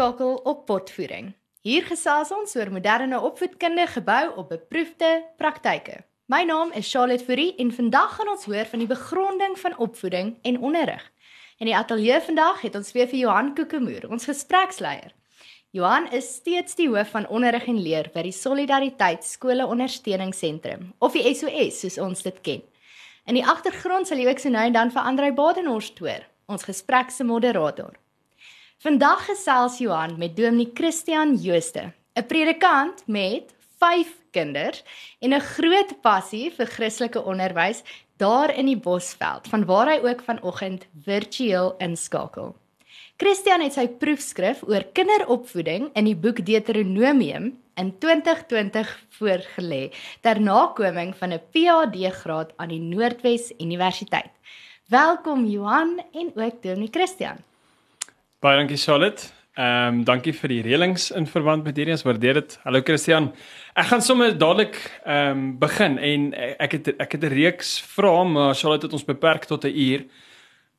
ingeskakel op Potvoering. Hier gesels ons oor moderne opvoedkunde gebou op beproefde praktyke. My naam is Charlotte Fourie en vandag gaan ons hoor van die begronding van opvoeding en onderrig. In die ateljee vandag het ons weer vir Johan Kokemoer, ons gespreksleier. Johan is steeds die hoof van onderrig en leer by die Solidariteit Skole Ondersteuningsentrum of die SOS soos ons dit ken. In die agtergrond sal jy ook so nou en dan vir Andrei Badenhorst hoor, ons gesprek se moderator. Vandag gesels Johan met Dominee Christian Jooste, 'n predikant met 5 kinders en 'n groot passie vir Christelike onderwys daar in die Bosveld, vanwaar hy ook vanoggend virtueel inskakel. Christian het sy proefskrif oor kinderopvoeding in die boek Deuteronomium in 2020 voorgelê ter nakoming van 'n PhD-graad aan die Noordwes Universiteit. Welkom Johan en ook Dominee Christian. Baie dankie Charlotte. Ehm um, dankie vir die reëlings in verband met hierdie. Ons waardeer dit. Hallo Christian. Ek gaan sommer dadelik ehm um, begin en ek het ek het 'n reeks vrae, maar Charlotte het ons beperk tot 'n uur.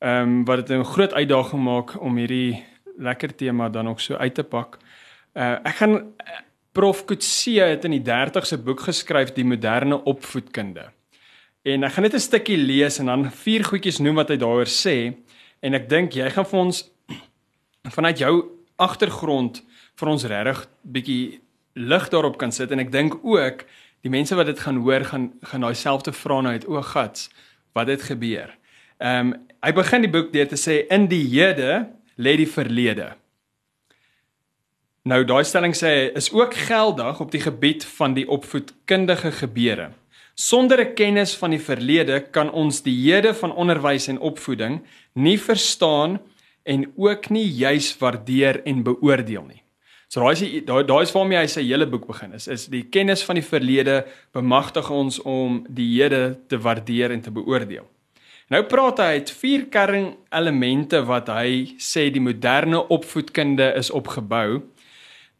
Ehm um, wat dit 'n groot uitdaging maak om hierdie lekker tema dan ook so uit te pak. Uh ek gaan Prof Kutse het in die 30ste boek geskryf die moderne opvoedkunde. En ek gaan net 'n stukkie lees en dan vier goedjies noem wat hy daaroor sê en ek dink jy gaan vir ons vanuit jou agtergrond vir ons regtig bietjie lig daarop kan sit en ek dink ook die mense wat dit gaan hoor gaan gaan daai selfde vrae nou uit o gats wat het gebeur. Ehm um, hy begin die boek deur te sê in die hede lê die verlede. Nou daai stelling sê is ook geldig op die gebied van die opvoedkundige gebeure. Sonder 'n kennis van die verlede kan ons die hede van onderwys en opvoeding nie verstaan nie en ook nie juis waardeer en beoordeel nie. So daai is daai daai is waarmee hy sy hele boek begin is is die kennis van die verlede bemagtig ons om die hede te waardeer en te beoordeel. Nou praat hy uit vier kern elemente wat hy sê die moderne opvoedkunde is opgebou.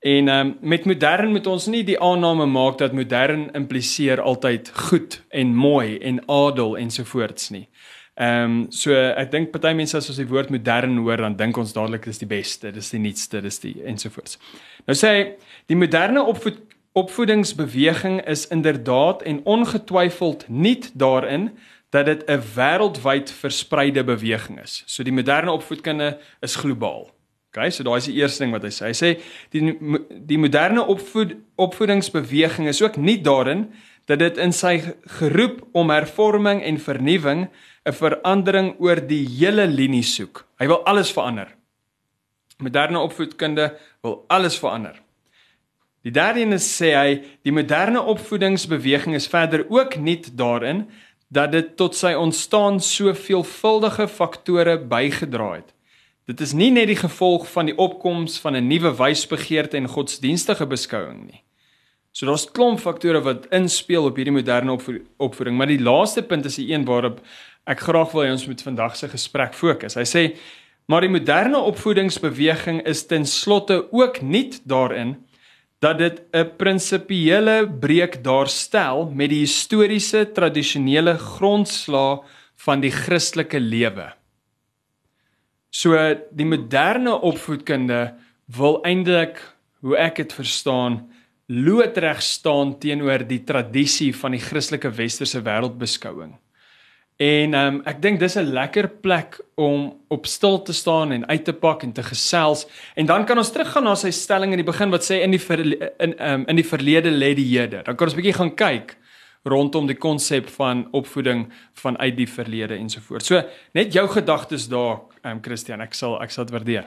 En um, met modern moet ons nie die aanname maak dat modern impliseer altyd goed en mooi en adel ensovoorts nie. Ehm um, so ek dink party mense as ons die woord modern hoor dan dink ons dadelik dis die beste, dis die nuutste, dis die ensovoorts. Nou sê hy die moderne opvoed, opvoedingsbeweging is inderdaad en ongetwyfeld nie daarin dat dit 'n wêreldwyd verspreide beweging is. So die moderne opvoedkunde is globaal. OK, so daai is die eerste ding wat hy sê. Hy sê die die moderne opvoed opvoedingsbeweging is ook nie daarin dat dit in sy geroep om hervorming en vernuwing 'n verandering oor die hele linie soek. Hy wil alles verander. Moderne opvoedkunde wil alles verander. Die derde een sê hy die moderne opvoedingsbeweging is verder ook nie daarin dat dit tot sy ontstaan so veelvuldige faktore bygedra het. Dit is nie net die gevolg van die opkoms van 'n nuwe wysbegeerte en godsdienstige beskouing nie. So daar's klomp faktore wat inspel op hierdie moderne opvoeding, maar die laaste punt is die een waarop ek graag wil hê ons moet vandag se gesprek fokus. Hy sê maar die moderne opvoedingsbeweging is ten slotte ook nie daarin dat dit 'n prinsipiële breek daarstel met die historiese tradisionele grondslae van die Christelike lewe. So die moderne opvoedkunde wil eintlik hoe ek dit verstaan loodreg staan teenoor die tradisie van die Christelike westerse wêreldbeskouing. En um, ek dink dis 'n lekker plek om op stil te staan en uit te pak en te gesels. En dan kan ons teruggaan na sy stelling in die begin wat sê in die in um, in die verlede lê die Jode. Dan kan ons 'n bietjie gaan kyk rondom die konsep van opvoeding vanuit die verlede ensovoorts. So net jou gedagtes daar um, Christian, ek sal ek sal dit waardeer.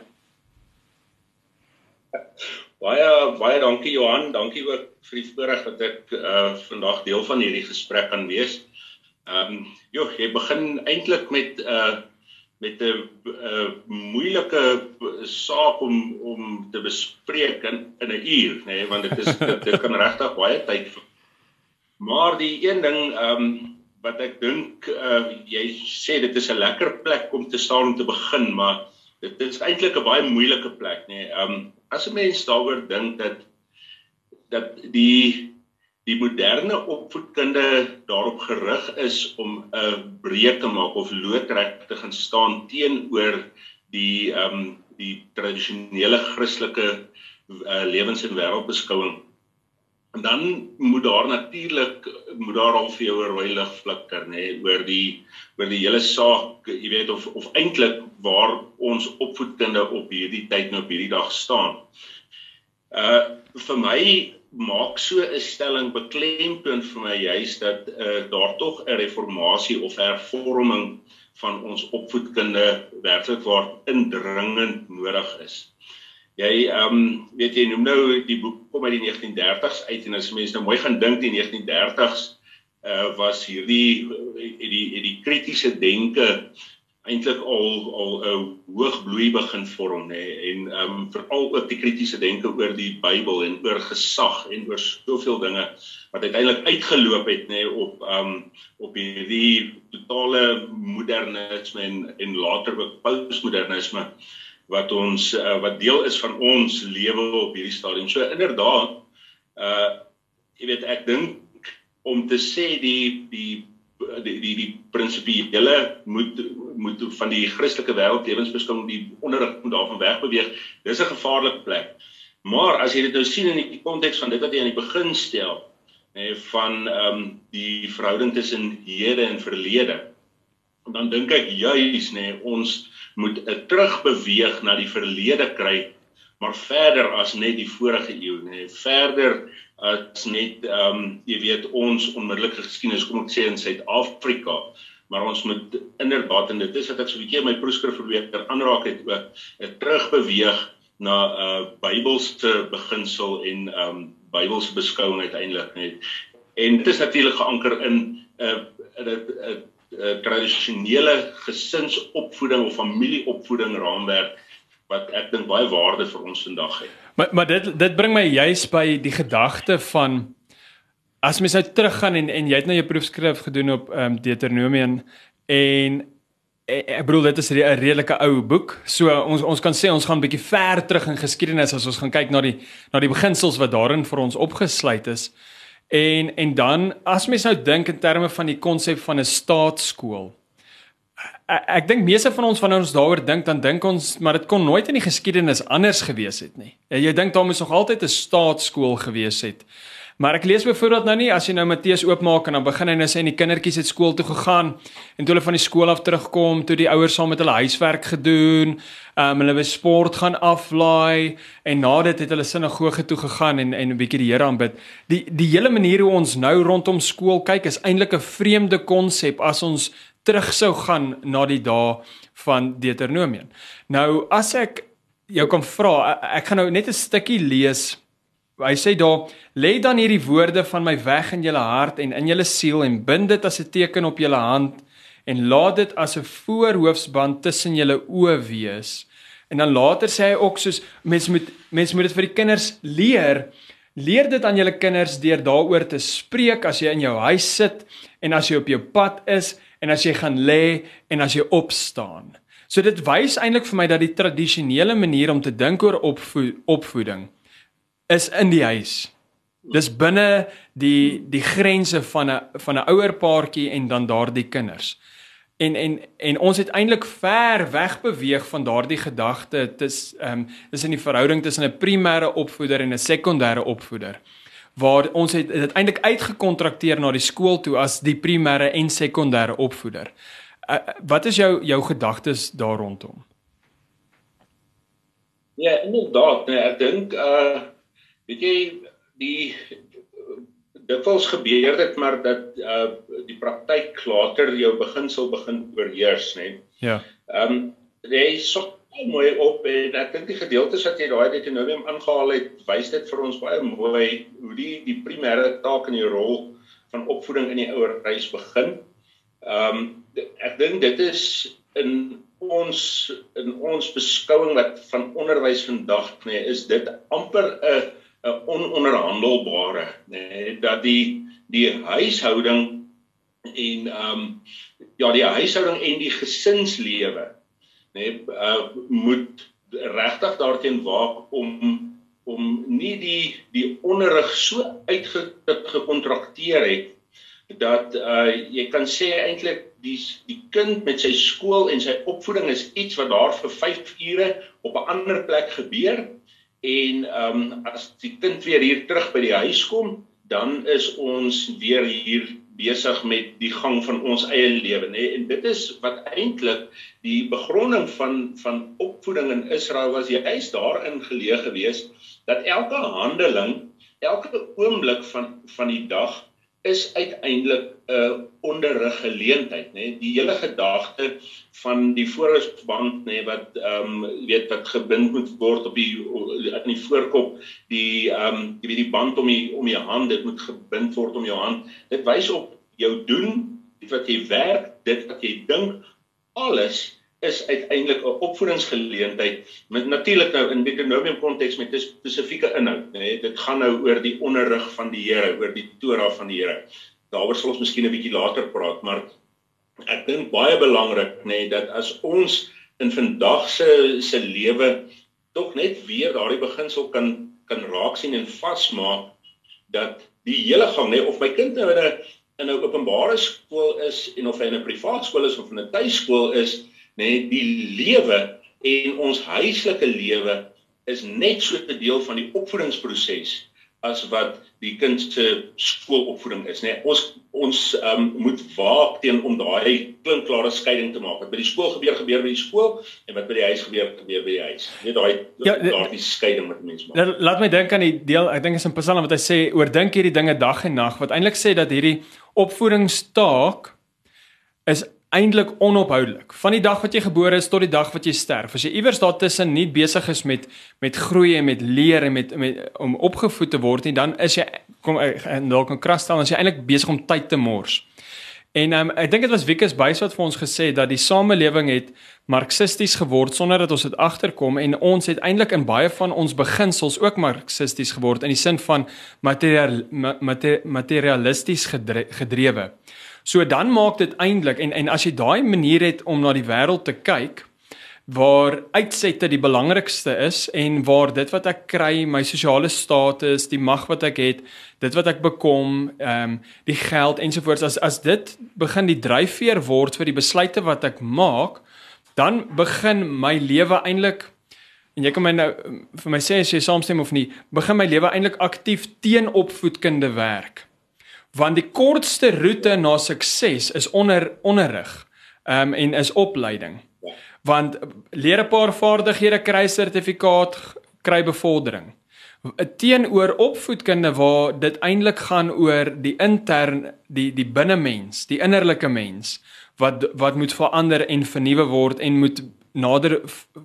Baie baie dankie Johan, dankie ook vir die voorreg dat ek uh vandag deel van hierdie gesprek kan wees. Ehm um, joh, jy begin eintlik met uh met 'n uh, moeilike saak om om te bespreek in in 'n uur, nê, nee, want dit is dit, dit kan regtig baie tyd vat. Maar die een ding ehm um, wat ek dink uh jy sê dit is 'n lekker plek om te staan om te begin, maar dit, dit is eintlik 'n baie moeilike plek, nê. Nee. Ehm um, as 'n mens daaroor dink dat dat die die moderne opvoedkunde daarop gerig is om 'n breek te maak of loodrek te gaan staan teenoor die ehm um, die tradisionele Christelike uh, lewens en wêreldbeskouing En dan moet daar natuurlik moet daar al vir jou 'n rooi lig flikker nê nee, oor die oor die hele saak, jy weet of of eintlik waar ons opvoedkunde op hierdie tyd nou op hierdie dag staan. Uh vir my maak so 'n stelling beklemtoon vir my juis dat uh daar tog 'n reformatie of hervorming van ons opvoedkunde werklik waar indringend nodig is. Jy ehm um, weet jy noem nou die boek kom uit die 1930s uit en as mense nou mooi gaan dink die 1930s uh was hierdie het die het die kritiese denke eintlik al al 'n hoog bloei begin vorm nê en ehm um, veral ook die kritiese denke oor die Bybel en oor gesag en oor soveel dinge wat uiteindelik uitgeloop het nê op ehm um, op hierdie totale modernisme en en later ook postmodernisme wat ons uh, wat deel is van ons lewe op hierdie stadium. So inderdaad, uh jy weet ek dink om te sê die die die die, die prinsipiele moet moet van die Christelike wêreld lewensbeskouing die onderrig moet daarvan wegbeweeg. Dis 'n gevaarlike plek. Maar as jy dit nou sien in die konteks van dit wat jy aan die begin stel, nê van ehm um, die verhouding tussen hede en verlede, dan dink ek juis nê ons moet 'n terugbeweeg na die verlede kry, maar verder as net die vorige eeu, nê, verder as net ehm um, jy weet ons onmiddellike geskiedenis kom ek sê in Suid-Afrika, maar ons moet inderdaad en dit is wat ek so 'n bietjie in my proefskrif verbeter aanraak het ook 'n terugbeweeg na 'n uh, Bybelse beginsel en um, Bybelse beskouing uiteindelik net. En dit is natuurlik geanker in 'n uh, 'n uh, uh, tradisionele gesinsopvoeding of familieopvoeding raamwerk wat ek dink baie waarde vir ons vandag het. Maar maar dit dit bring my juis by die gedagte van as mens nou teruggaan en en jy het nou jou proefskrif gedoen op ehm um, Deuteronomium en eh, ek bedoel dit is 'n redelike ou boek. So ons ons kan sê ons gaan 'n bietjie ver terug in geskiedenis as ons gaan kyk na die na die beginsels wat daarin vir ons opgesluit is. En en dan as mens nou dink in terme van die konsep van 'n staatskool. Ek, ek dink meeste van ons wanneer ons daaroor dink dan dink ons maar dit kon nooit in die geskiedenis anders gewees het nie. Jy dink daar moes nog altyd 'n staatskool gewees het. Maar ek lees byvoorbeeld nou nie as jy nou Matteus oopmaak en dan begin hy nou sê en die kindertjies het skool toe gegaan en toe hulle van die skool af terugkom, toe die ouers saam met hulle huiswerk gedoen, um, hulle het sport gaan aflaai en na dit het hulle sinagoge toe gegaan en en 'n bietjie die Here aanbid. Die die hele manier hoe ons nou rondom skool kyk is eintlik 'n vreemde konsep as ons terug sou gaan na die dae van Deuteronomium. Nou as ek jou kan vra, ek gaan nou net 'n stukkie lees Hy sê daar lê dan hierdie woorde van my weg in julle hart en in julle siel en bind dit as 'n teken op julle hand en laat dit as 'n voorhoofsband tussen julle oë wees. En dan later sê hy ook soos mense moet mense moet dit vir die kinders leer. Leer dit aan julle kinders deur daaroor te spreek as jy in jou huis sit en as jy op jou pad is en as jy gaan lê en as jy opstaan. So dit wys eintlik vir my dat die tradisionele manier om te dink oor opvo opvoeding is in die huis. Dis binne die die grense van 'n van 'n ouer paartjie en dan daardie kinders. En en en ons het eintlik ver weg beweeg van daardie gedagte dis ehm um, dis in die verhouding tussen 'n primêre opvoeder en 'n sekondêre opvoeder waar ons het dit eintlik uitgekontrakteer na die skool toe as die primêre en sekondêre opvoeder. Uh, wat is jou jou gedagtes daar rondom? Ja, inderdaad, nee, ek dink uh weet jy die dikwels gebeur dit maar dat uh die praktyk later jou beginsel begin oorheers nê. Ja. Ehm um, jy sop mooi op en ek dink die gedeeltes wat jy daai Deuteronomium aangehaal het, wys dit vir ons baie mooi hoe die die primêre taak en die rol van opvoeding in die ouer huis begin. Ehm um, ek dink dit is in ons in ons beskouing wat van onderwys vandag nê is dit amper 'n 'n ononderhandelbare nê nee, dat die die huishouding en ehm um, ja die huishouding en die gesinslewe nê nee, uh, moet regtig daarteen waak om om nie die die onderrig so uitgekontrakteer het dat uh jy kan sê eintlik die die kind met sy skool en sy opvoeding is iets wat daar vir 5 ure op 'n ander plek gebeur en ehm um, as die kind weer hier terug by die huis kom, dan is ons weer hier besig met die gang van ons eie lewe nê. En dit is wat eintlik die begronding van van opvoeding in Israel was. Jy is daarin geleë gewees dat elke handeling elke oomblik van van die dag is uiteindelik 'n onderrig geleentheid nê die hele gedagte van die voorsband nê wat ehm um, weet wat gebind moet word op die in die voorkop die ehm um, jy weet die band om die om jou hand dit moet gebind word om jou hand. Dit wys op jou doen dit wat jy werk dit wat jy dink alles is uiteindelik 'n opvoedingsgeleentheid met natuurlik nou in Deuteronomium konteks met 'n spesifieke inhoud nê dit gaan nou oor die onderrig van die Here oor die Torah van die Here. Daaroor sal ons miskien 'n bietjie later praat maar ek dink baie belangrik nê nee, dat as ons in vandag se se lewe tog net weer daardie beginsel kan kan raak sien en vasmaak dat die hele gang nê nee, of my kind nou in 'n in 'n openbare skool is en of hy in 'n privaat skool is of in 'n tuiskool is nê nee, die lewe en ons huislike lewe is net so 'n deel van die opvoedingsproses as wat die kind se skoolopvoeding is, né? Nee, ons ons um, moet waak teen om daai klinkklare skeiding te maak. Wat by die skool gebeur, gebeur by die skool en wat by die huis gebeur, gebeur by die huis. Net daai ja, daardie skeiding wat mense maak. Laat my dink aan die deel, ek dink is in Psalm wat hy sê oordink hierdie dinge dag en nag, wat eintlik sê dat hierdie opvoedingstaak is eintlik onophoudelik. Van die dag wat jy gebore is tot die dag wat jy sterf. As jy iewers daartussen nie besig is met met groei en met leer en met met om opgevoed te word nie, dan is jy kom en dalk kan krasstel as jy eintlik besig om tyd te mors. En um, ek dink dit was Wikus Buys wat vir ons gesê dat die samelewing het marxisties geword sonder dat ons dit agterkom en ons het eintlik in baie van ons beginsels ook marxisties geword in die sin van materiaal materialisties gedrewe. So dan maak dit eintlik en en as jy daai manier het om na die wêreld te kyk waar uitsette die belangrikste is en waar dit wat ek kry, my sosiale status, die mag wat ek het, dit wat ek bekom, ehm um, die geld ensovoorts as as dit begin die dryfveer word vir die besluite wat ek maak, dan begin my lewe eintlik en jy kan my nou vir my sê as jy saamstem of nie, begin my lewe eintlik aktief teen opvoedkunde werk want die kortste roete na sukses is onder onderrig um, en is opleiding. Want leer 'n paar vaardighede, kry sertifikaat, kry bevordering. Teenoor opvoedkunde waar dit eintlik gaan oor die intern die die binnemens, die innerlike mens wat wat moet verander en vernuwe word en moet nader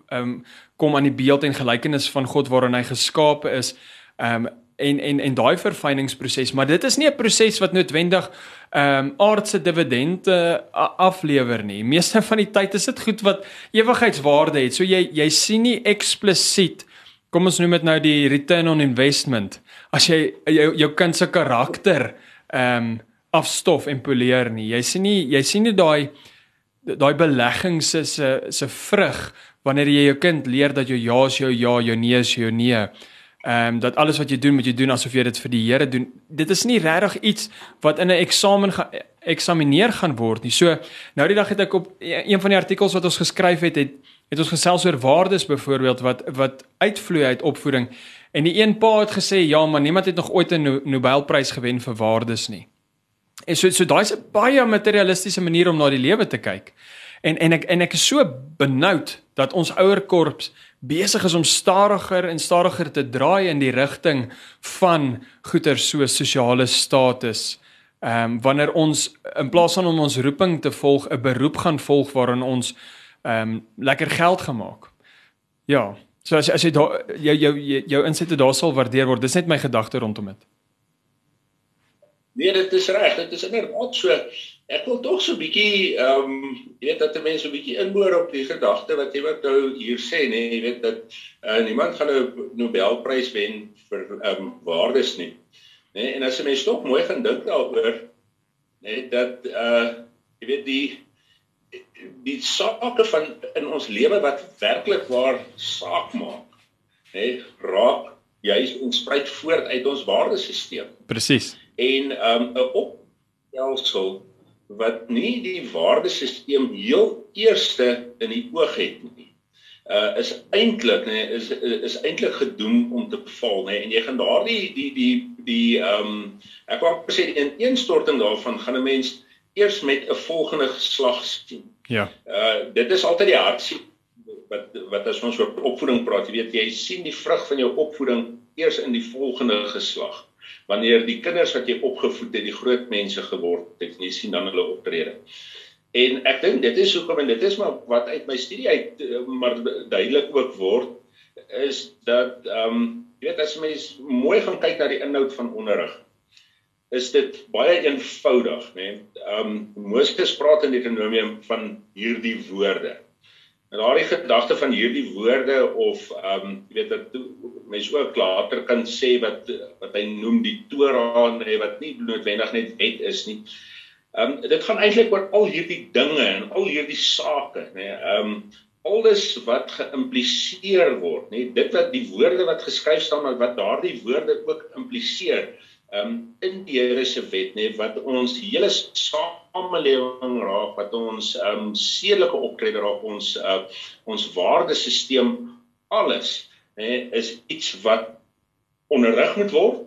um, kom aan die beeld en gelykenis van God waarin hy geskape is. Um en en en daai verfyningsproses, maar dit is nie 'n proses wat noodwendig ehm um, aardse dividende aflewer nie. Meeste van die tyd is dit goed wat ewigheidswaarde het. So jy jy sien nie eksplisiet kom ons noem dit nou die return on investment as jy jou jou kind se karakter ehm um, afstof en poleer nie. Jy sien nie jy sien nie daai daai belegging se se se vrug wanneer jy jou kind leer dat jou ja is jou ja, jou nee is jou nee ehm um, dat alles wat jy doen moet jy doen asof jy dit vir die Here doen. Dit is nie regtig iets wat in 'n eksamen gaan eksamineer gaan word nie. So nou die dag het ek op e-, een van die artikels wat ons geskryf het, het het ons gesels oor waardes byvoorbeeld wat wat uitvloei uit opvoeding. En die een pa het gesê ja, maar niemand het nog ooit 'n no Nobelprys gewen vir waardes nie. En so so daai's 'n baie materialistiese manier om na die lewe te kyk. En en ek en ek is so benoud dat ons ouer korps besig is om stadiger en stadiger te draai in die rigting van goeder so sosiale status. Ehm um, wanneer ons in plaas van om ons roeping te volg, 'n beroep gaan volg waarin ons ehm um, lekker geld gemaak. Ja, so as as jy daar jou jou jou insette daar sal waardeer word, dis net my gedagte rondom dit. Nee, dit is reg, dit is inderdaad so ek wil tog so 'n bietjie ehm um, jy weet dat mense 'n bietjie inboor op die gedagte wat jy wat nou hier sê nê nee, jy weet dat uh, niemand gaan 'n Nobelprys wen vir ehm um, waardes nie. Nê nee, en as jy mens tog mooi gaan dink daaroor nê nee, dat uh jy weet die die sake van in ons lewe wat werklik waar saak maak nê nee, raak juis ons spruit voort uit ons waardesisteem. Presies. En ehm um, 'n opstelsel wat nie die waardesisteem heel eerste in die oog het nie. uh is eintlik nê nee, is is eintlik gedoem om te val nê nee, en jy gaan daardie die die die ehm um, ek wou sê die ineenstorting daarvan gaan 'n mens eers met 'n volgende geslag sien. Ja. Uh dit is altyd die hartseer wat wat as ons oor opvoeding praat, jy weet jy sien die vrug van jou opvoeding eers in die volgende geslag. Wanneer die kinders wat jy opgevoed het, die groot mense geword het, jy sien dan hulle optrede. En ek dink dit is hoekom en dit is maar wat uit my studie uit eh, maar duidelik ook word is dat ehm um, jy weet as mens mooi gaan kyk na die inhoud van onderrig is dit baie eenvoudig nê. Nee? Ehm um, Moses praat in Deuteronomium van hierdie woorde. En daardie gedagte van hierdie woorde of ehm um, jy weet dat mense ook later kan sê wat wat hy noem die Torah nê wat nie noodwendig net wet is nie. Ehm um, dit gaan eintlik oor al hierdie dinge en al hierdie sake, nê. Nee, ehm um, alles wat geïmpliseer word, nê. Nee, dit wat die woorde wat geskryf staan maar wat daardie woorde ook impliseer, ehm um, in die Here se wet, nê, nee, wat ons hele samelewing raak, wat ons ehm um, sedelike optrede raak, ons uh, ons waardesisteem, alles, nê, nee, is iets wat onderrig moet word,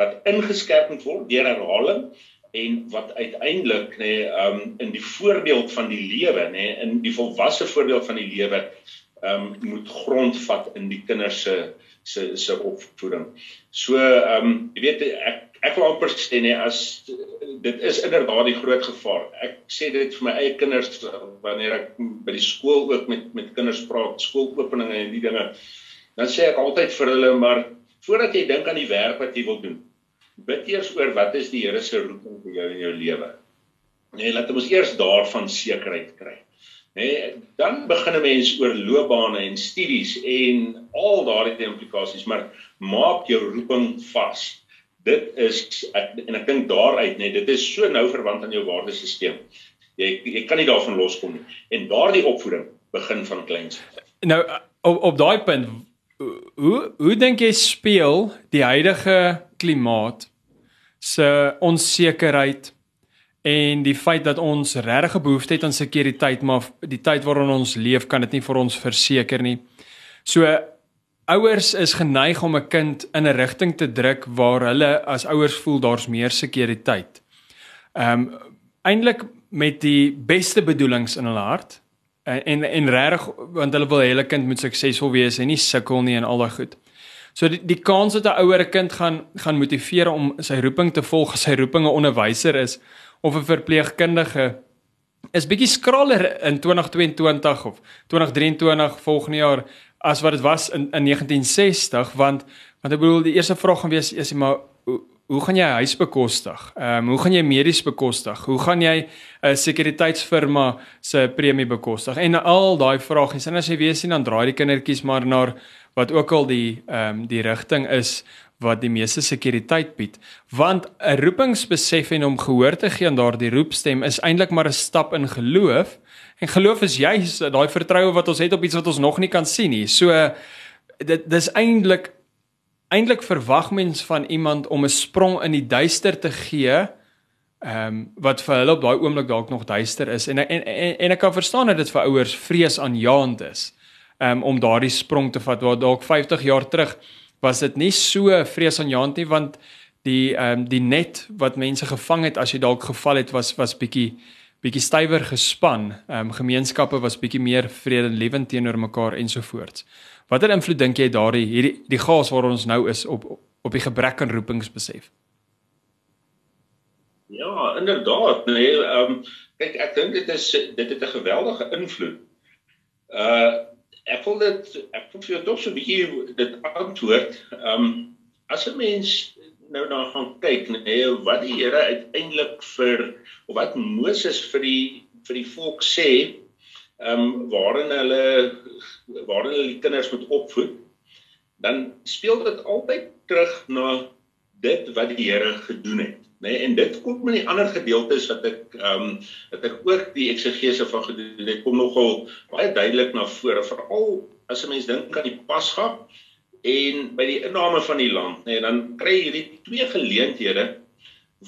wat ingeskerp moet word deur herhaling en wat uiteindelik nê nee, um in die voorbeeld van die lewe nê nee, in die volwasse voorbeeld van die lewe um moet grondvat in die kinders se se se opvoeding. So um jy weet ek ek wil amper sê nee, as dit is inderdaad die groot gevaar. Ek sê dit vir my eie kinders wanneer ek by die skool ook met met kinders praat, skoolopeninge en die dinge. Dan sê ek altyd vir hulle maar voordat jy dink aan die werk wat jy wil doen, bid eers oor wat is die Here se roeping vir jou in jou lewe. Nee, laat ons eers daarvan sekerheid kry. Nee, dan begin 'n mens oor loopbane en studies en al daardie implikasies, maar maak jou roeping vas. Dit is ek, en ek dink daaruit net dit is so nou verwant aan jou waardesisteem. Jy jy kan nie daarvan loskom nie. En daardie opvoeding begin van kleins. Nou op op daai punt hoe hoe dink jy speel die huidige klimaat se onsekerheid en die feit dat ons regtig behoefte het aan sekuriteit maar die tyd waarin ons leef kan dit nie vir ons verseker nie. So ouers is geneig om 'n kind in 'n rigting te druk waar hulle as ouers voel daar's meer sekuriteit. Ehm um, eintlik met die beste bedoelings in hulle hart en en, en regtig want hulle wil hê hulle kind moet suksesvol wees en nie sukkel nie en al daai goed. So die die kans dat 'n ouer 'n kind gaan gaan motiveer om sy roeping te volg, sy roeping 'n onderwyser is of 'n verpleegkundige is bietjie skraler in 2022 of 2023 volgende jaar as wat dit was in in 1960 want want ek bedoel die eerste vraag gaan wees is jy maar hoe, hoe gaan jy huis bekostig? Ehm um, hoe gaan jy medies bekostig? Hoe gaan jy 'n sekuriteitsfirma se premie bekostig? En al daai vrae, en as jy weet sien dan draai die kindertjies maar na wat ook al die ehm um, die rigting is wat die meeste sekuriteit bied want 'n roepingsbesef en om gehoor te gee aan daardie roepstem is eintlik maar 'n stap in geloof. En geloof is juis daai vertroue wat ons het op iets wat ons nog nie kan sien nie. So dit dis eintlik eintlik verwag mens van iemand om 'n sprong in die duister te gee ehm um, wat vir hulle op daai oomblik dalk nog duister is. En en en, en ek kan verstaan dat dit vir ouers vrees aanjaend is um, om daardie sprong te vat waar dalk 50 jaar terug was dit nie so vreesaanjaend nie want die ehm um, die net wat mense gevang het as jy dalk geval het was was bietjie bietjie stywer gespan. Ehm um, gemeenskappe was bietjie meer vredelewend teenoor mekaar ensovoorts. Watter invloed dink jy daardie hierdie die gas waar ons nou is op op die gebrek aan roepingsbesef? Ja, inderdaad. Nee, ehm um, kyk ek dink dit is dit het 'n geweldige invloed. Uh ek wil dit ek wil vir jou tog so 'n bietjie dit antwoord. Ehm um, as 'n mens nou dan gaan kyk nee wat die Here uiteindelik vir of wat Moses vir die vir die volk sê ehm um, waarin hulle waarin hulle die kinders moet opvoed dan speel dit altyd terug na dit wat die Here gedoen het nê nee, en dit kom in die ander gedeeltes wat ek ehm um, dat ek ook die eksegese van gedoen het kom nogal baie duidelik na vore veral as 'n mens dink aan die Pasga en by die inname van die land nê nee, dan kry jy hierdie twee geleenthede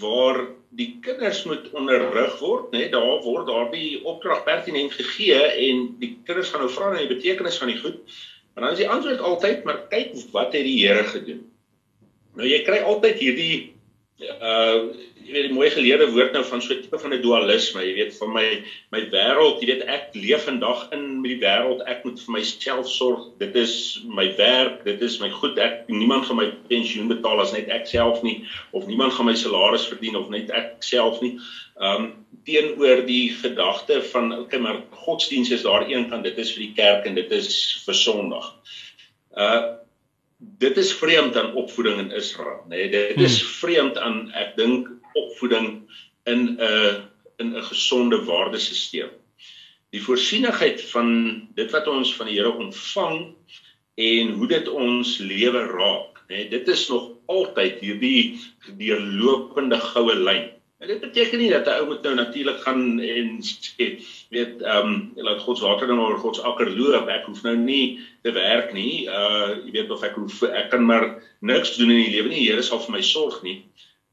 waar die kinders moet onderrig word, né? Nee, daar word daardie opdrag pertinent gegee en die kinders gaan nou vra na die betekenis van die goed. En dan is die antwoord altyd maar kyk wat het die Here gedoen. Nou jy kry altyd hierdie uh jy weet die mooi geleerde woord nou van so 'n tipe van 'n dualisme, jy weet van my my wêreld, jy weet ek leef vandag in met die wêreld, ek moet vir myself sorg. Dit is my werk, dit is my goed. Ek niemand gaan my pensioen betaal as net ek self nie of niemand gaan my salaris verdien of net ek self nie. Um teenoor die gedagte van okay, maar godsdienst is daar een kant, dit is vir die kerk en dit is vir Sondag. Uh dit is vreemd aan opvoeding in Israel, nê. Nee, dit is hmm. vreemd aan ek dink opvoeding in 'n in 'n gesonde waardesisteem. Die voorsienigheid van dit wat ons van die Here ontvang en hoe dit ons lewe raak, nê. Nee, dit is nog altyd hierdie deurlopende goue lyn. En dit beteken nie dat 'n ou moet nou natuurlik gaan en sê weet ehm um, laat God se water dan oor God se akker loop. Ek hoef nou nie te werk nie. Uh jy weet of ek hoef ek kan maar niks doen in die lewe nie. Die Here sal vir my sorg nie.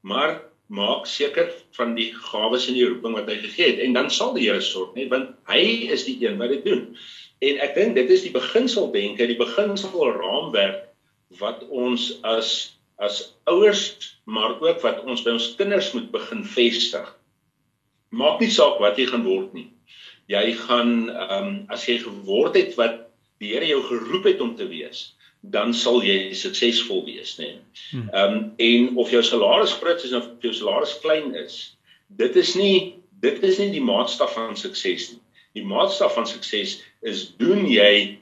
Maar maak seker van die gawes en die roeping wat hy gegee het en dan sal die Here sorg, net want hy is die een wat dit doen. En ek dink dit is die beginsel denke, die beginsel raamwerk wat ons as as ouers maar ook wat ons by ons kinders moet begin vestig. Maak nie saak wat jy gaan word nie. Jy gaan ehm um, as jy geword het wat die Here jou geroep het om te wees, dan sal jy suksesvol wees, nê. Hmm. Ehm um, en of jou salaris groot is of jou salaris klein is, dit is nie dit is nie die maatstaf van sukses nie. Die maatstaf van sukses is doen jy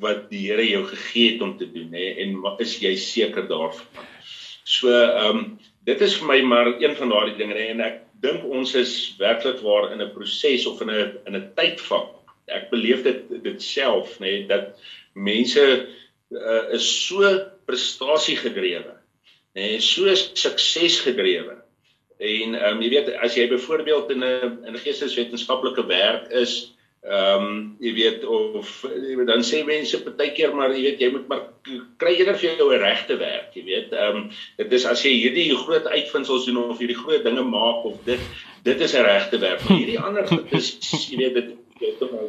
wat die Here jou gegee het om te doen, nê, en is jy seker daarvan? So ehm um, dit is vir my maar een van daardie dinge en ek dink ons is werklik waar in 'n proses of in 'n in 'n tydvak. Ek beleef dit dit self nê dat mense uh, is so prestasiegedrewe. Nê, nee, so suksesgedrewe. En ehm um, jy weet as jy byvoorbeeld in 'n in geesteswetenskaplike werk is, Ehm um, jy weet of dan sê mense partykeer maar jy weet jy moet maar kry eerder vir jou 'n regte werk, jy weet. Ehm um, dit is as jy hierdie groot uitvindsels doen of hierdie groot dinge maak of dit dit is 'n regte werk. Maar hierdie ander is jy weet dit jy het nou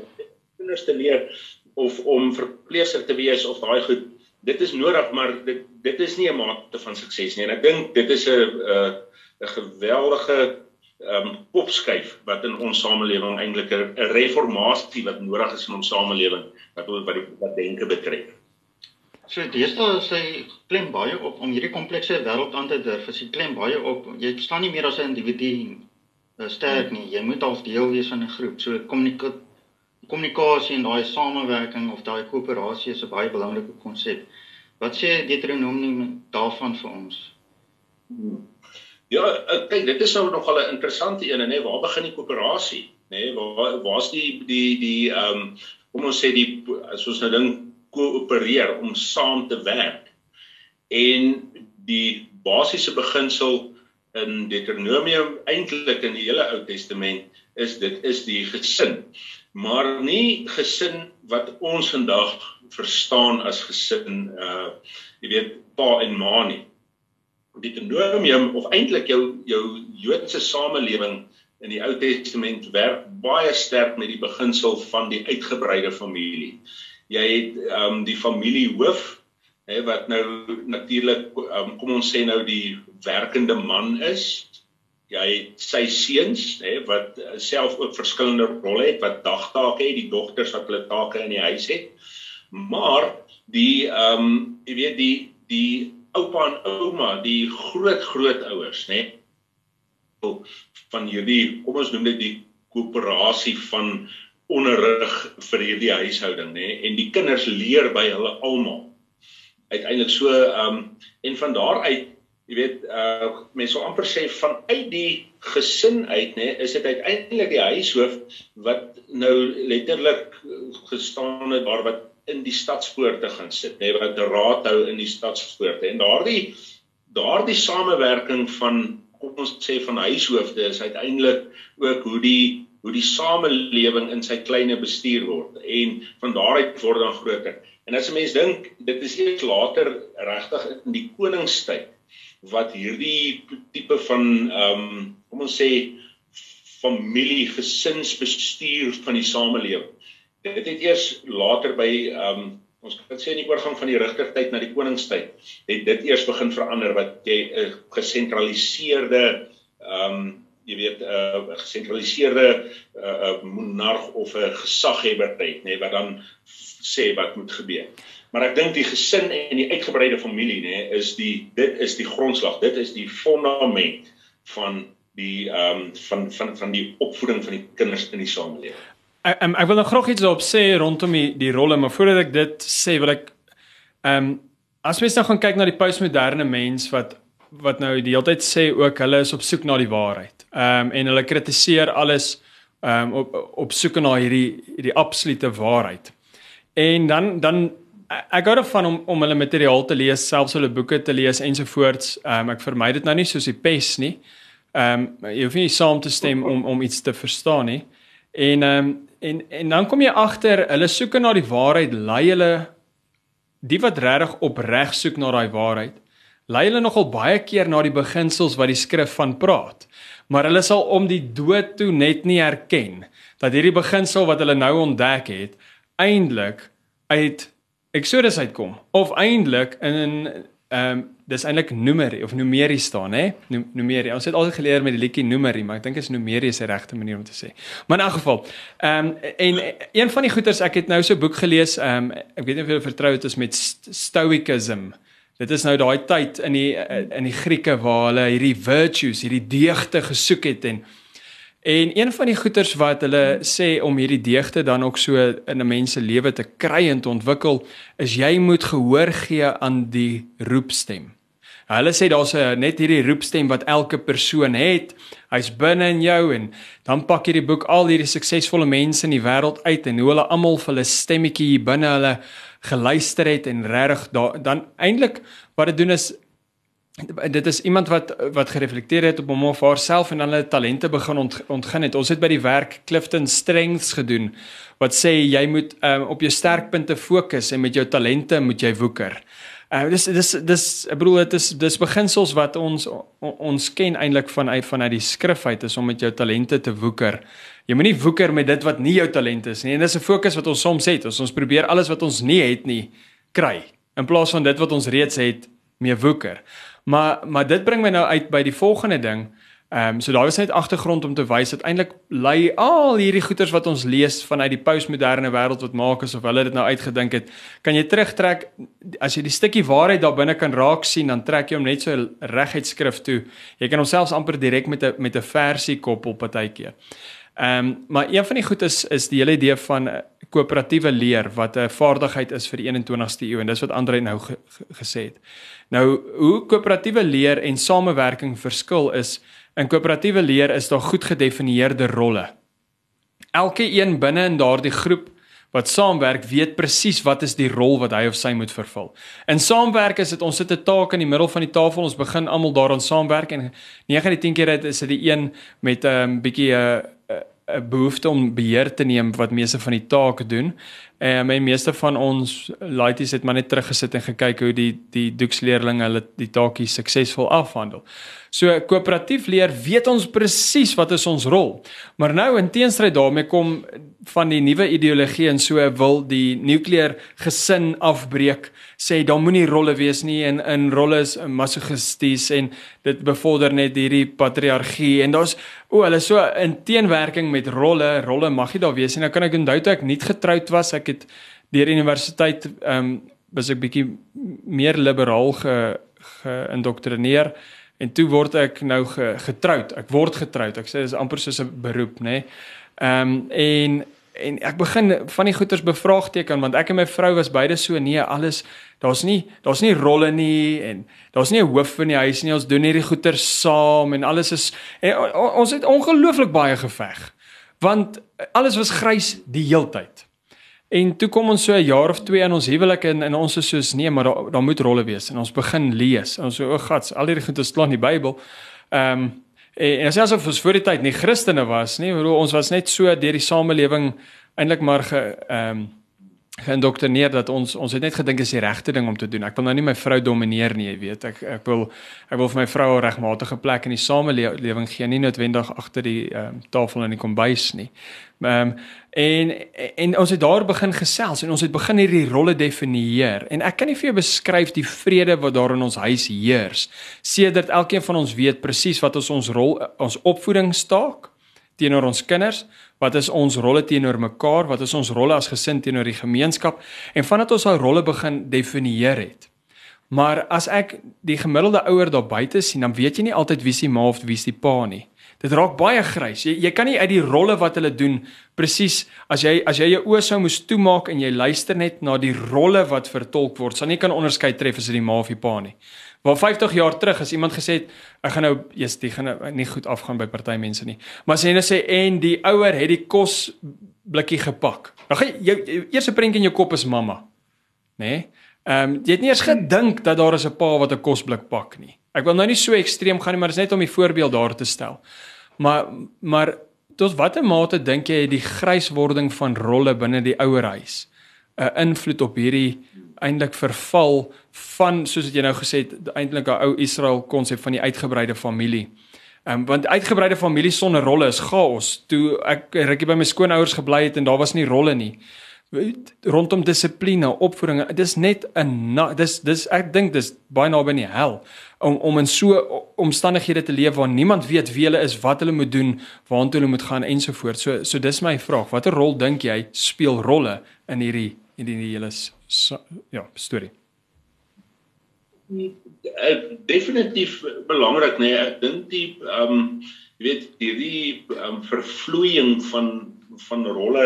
kinders te leer of om verpleeser te wees of daai goed. Dit is nodig, maar dit dit is nie 'n mate van sukses nie. En ek dink dit is 'n 'n 'n geweldige ehm um, opskuif wat in ons samelewing eintlik 'n reformatie wat nodig is in ons samelewing wat wat die wat denke betref. So deesdae is hy klem baie op om hierdie komplekse wêreld aan te durf. As jy klem baie op, jy staan nie meer as 'n individu uh, sterk nie. Jy moet al deel wees van 'n groep. So kommunikasie kommunikasie en daai samewerking of daai koöperasie is 'n baie belangrike konsep. Wat sê Deuteronomium daarvan vir ons? Hmm. Ja, eh, kyk, dit is nou nogal 'n interessante een, nê, waar begin die koöperasie, nê? Waar waar's die die die ehm um, kom ons sê die as ons nou ding koöpereer om saam te werk. En die basiese beginsel in Deuteronomium eintlik in die hele Ou Testament is dit is die gesin. Maar nie gesin wat ons vandag verstaan as gesin uh jy weet pa en ma nie Deuteronomium of eintlik jou jou Joodse samelewing in die Ou Testament werk baie sterk met die beginsel van die uitgebreide familie. Jy het ehm um, die familiehoof hè wat nou natuurlik um, kom ons sê nou die werkende man is. Jy het sy seuns hè wat self ook verskillende rolle het wat dagtake het, die dogters wat hulle take in die huis het. Maar die ehm um, jy weet die die oupa en ouma, die groot grootouers, nê? van hierdie, kom ons noem dit die koöperasie van onderrig vir hierdie huishouding, nê? En die kinders leer by hulle almal. Uiteindelik so ehm um, en van daar uit, jy weet, uh mense sou amper sê vanuit die gesin uit, nê, is dit uiteindelik die huishoof wat nou letterlik gestaan het waar wat in die stadspoorte gaan sit, nê, wat die raad hou in die stadspoorte. En daardie daardie samewerking van kom ons sê van huishoofde is uiteindelik ook hoe die hoe die samelewing in sy kleine bestuur word en van daaruit word dan groter. En as 'n mens dink, dit is eers later regtig in die koningstyd wat hierdie tipe van ehm um, kom ons sê familie gesinsbestuur van die samelewing. Dit het eers later by ehm um, ons kan sê in die oorgang van die rigtertyd na die koningstyd het dit eers begin verander wat jy 'n uh, gesentraliseerde ehm um, jy weet 'n uh, gesentraliseerde 'n uh, monarg of 'n gesaghebber het, nê, nee, wat dan sê wat moet gebeur. Maar ek dink die gesin en die uitgebreide familie nê is die dit is die grondslag. Dit is die fondament van die ehm um, van van van die opvoeding van die kinders in die samelewing. Ek um, ek wil nog graag iets daarop sê rondom die die rolle, maar voordat ek dit sê wil ek ehm um, as mens nou gaan kyk na die postmoderne mens wat wat nou die hele tyd sê ook hulle is op soek na die waarheid. Ehm um, en hulle kritiseer alles ehm um, op op soek na hierdie hierdie absolute waarheid. En dan dan ek gou daarvan om om hulle materiaal te lees, selfs hulle boeke te lees ensovoorts. Ehm um, ek vermy dit nou nie soos die pes nie. Ehm um, jy hoef nie saam te stem om om iets te verstaan nie. En ehm um, en en dan kom jy agter hulle soek na die waarheid, lei hulle die wat regtig opreg soek na daai waarheid. Lei hulle nogal baie keer na die beginsels wat die skrif van praat. Maar hulle sal om die dood toe net nie erken dat hierdie beginsel wat hulle nou ontdek het eintlik uit Exodus uitkom of eintlik in ehm um, dis eintlik numerie of numerie staan hè? Numerie ons het altyd geleer met die liedjie numerie maar ek dink is numerie is die regte manier om te sê. Maar in elk geval ehm um, en een van die goeters ek het nou so 'n boek gelees ehm um, ek weet nie of jy vertrou het is met stoicism dit is nou daai tyd in die in die Grieke waar hulle hierdie virtues hierdie deugte gesoek het en En een van die goeters wat hulle sê om hierdie deugte dan ook so in 'n mens se lewe te kry en te ontwikkel, is jy moet gehoor gee aan die roepstem. Hulle sê daar's net hierdie roepstem wat elke persoon het. Hy's binne in jou en dan pak jy die boek al hierdie suksesvolle mense in die wêreld uit en hoe hulle almal vir hulle stemmetjie hier binne hulle geluister het en regtig dan eintlik wat dit doen is dit is iemand wat wat gereflekteer het op hom of haarself en hulle talente begin ont, ontgin het. Ons het by die werk Clifton Strengths gedoen wat sê jy moet um, op jou sterkpunte fokus en met jou talente moet jy woeker. Uh, dis dis dis ek bedoel dit is dis beginsels wat ons ons ken eintlik vanuit vanuit die skrif uit is om met jou talente te woeker. Jy moenie woeker met dit wat nie jou talent is nie. En dis 'n fokus wat ons soms het. Ons ons probeer alles wat ons nie het nie kry in plaas van dit wat ons reeds het mee woeker. Maar maar dit bring my nou uit by die volgende ding. Ehm um, so daar is net agtergrond om te wys dat eintlik lei al hierdie goeters wat ons lees vanuit die postmoderne wêreld wat maak asof hulle dit nou uitgedink het, kan jy terugtrek as jy die stukkie waarheid daar binne kan raak sien, dan trek jy hom net so reguit skrif toe. Jy kan homself amper direk met 'n met 'n versie koppel partykeer. Ehm um, maar een van die goed is is die hele idee van koöperatiewe leer wat 'n vaardigheid is vir die 21ste eeu en dis wat Andre nou ge, ge, gesê het. Nou hoe koöperatiewe leer en samewerking verskil is in koöperatiewe leer is daar goed gedefinieerde rolle. Elke een binne in daardie groep wat saamwerk weet presies wat is die rol wat hy of sy moet vervul. In saamwerk is dit ons sit 'n taak in die middel van die tafel, ons begin almal daaraan saamwerk en 9 uit die 10 keer is dit die een met 'n um, bietjie 'n uh, 'n behoefte om beheer te neem wat meeste van die take doen. En my meeste van ons laities het maar net teruggesit en gekyk hoe die die doeksleerlinge hulle die taakie suksesvol afhandel. So koöperatief leer weet ons presies wat is ons rol. Maar nou in teenstryd daarmee kom van die nuwe ideologie en so wil die nukleêr gesin afbreek. Sê daar moenie rolle wees nie en in rolle is masochisties en dit bevorder net hierdie patriargie. En daar's o hulle so in teenwerking met rolle rolle mag nie daar wees nie. Nou kan ek onthou toe ek nie getroud was ek het deur universiteit ehm um, was ek bietjie meer liberaal ge geïndoktrineer en toe word ek nou ge, getroud. Ek word getroud. Ek sê dis amper soos 'n beroep, nê. Nee. Ehm um, en en ek begin van die goeters bevraagteken want ek en my vrou was beide so nee, alles daar's nie daar's nie rolle nie en daar's nie 'n hoof in die huis nie. Ons doen hierdie goeters saam en alles is en ons het ongelooflik baie geveg. Want alles was grys die heeltyd. En toe kom ons so 'n jaar of 2 in ons huwelik en en ons is soos nee, maar daar daar moet rolle wees en ons begin lees. Ons so o, gats, al hierdie goed is staan in die Bybel. Ehm um, en, en selfs of ons voor die tyd nie Christene was nie, bedoel ons was net so deur die samelewing eintlik maar ge ehm um, geïndoktrineer dat ons ons het net gedink is die regte ding om te doen. Ek wil nou nie my vrou domineer nie, jy weet. Ek ek wil ek wil vir my vrou 'n regmatige plek in die samelewing gee, nie noodwendig agter die ehm um, tafel in die kombuis nie. Ehm um, en en ons het daar begin gesels en ons het begin hierdie rolle definieer en ek kan nie vir jou beskryf die vrede wat daar in ons huis heers. Sedert elkeen van ons weet presies wat ons ons rol ons opvoedingstaak teenoor ons kinders, wat is ons rolle teenoor mekaar, wat is ons rolle as gesin teenoor die gemeenskap en vandat ons daai rolle begin definieer het. Maar as ek die gemiddelde ouer daar buite sien, dan weet jy nie altyd wie se ma of wie se pa nie. Dit raak baie grys. Jy jy kan nie uit die rolle wat hulle doen presies as jy as jy jou oë sou moes toemaak en jy luister net na die rolle wat vertolk word, sal nie kan onderskei tref as dit die ma of die pa nie. Waar 50 jaar terug as iemand gesê het ek gaan nou eers die gaan nou nie goed afgaan by party mense nie. Maar as jy nou sê en die ouer het die kos blikkie gepak. Dan gaan jy jou eerste prentjie in jou kop is mamma. Né? Nee? Ehm um, jy het nie eens gedink dat daar is 'n pa wat 'n kosblik pak nie. Ek wil nou nie so ekstreem gaan nie, maar dit is net om die voorbeeld daar te stel. Maar maar tot watter mate dink jy die gryswording van rolle binne die ouerhuis 'n invloed op hierdie eintlik verval van soos wat jy nou gesê het eintlik 'n ou Israel konsep van die uitgebreide familie. Ehm um, want uitgebreide familie sonder rolle is chaos. Toe ek rukkie by my skoonouers gebly het en daar was nie rolle nie. Rondom dissipline, opvoeding, dis net 'n dis dis ek dink dis baie naby aan die hel om om in so omstandighede te leef waar niemand weet wie hulle is, wat hulle moet doen, waartoe hulle moet gaan ensovoorts. So so dis my vraag. Watter rol dink jy speel rolle in hierdie in die hele ja, storie. Definitief belangrik nê. Nee. Ek dink die ehm um, jy weet hierdie um, vervloeiing van van rolle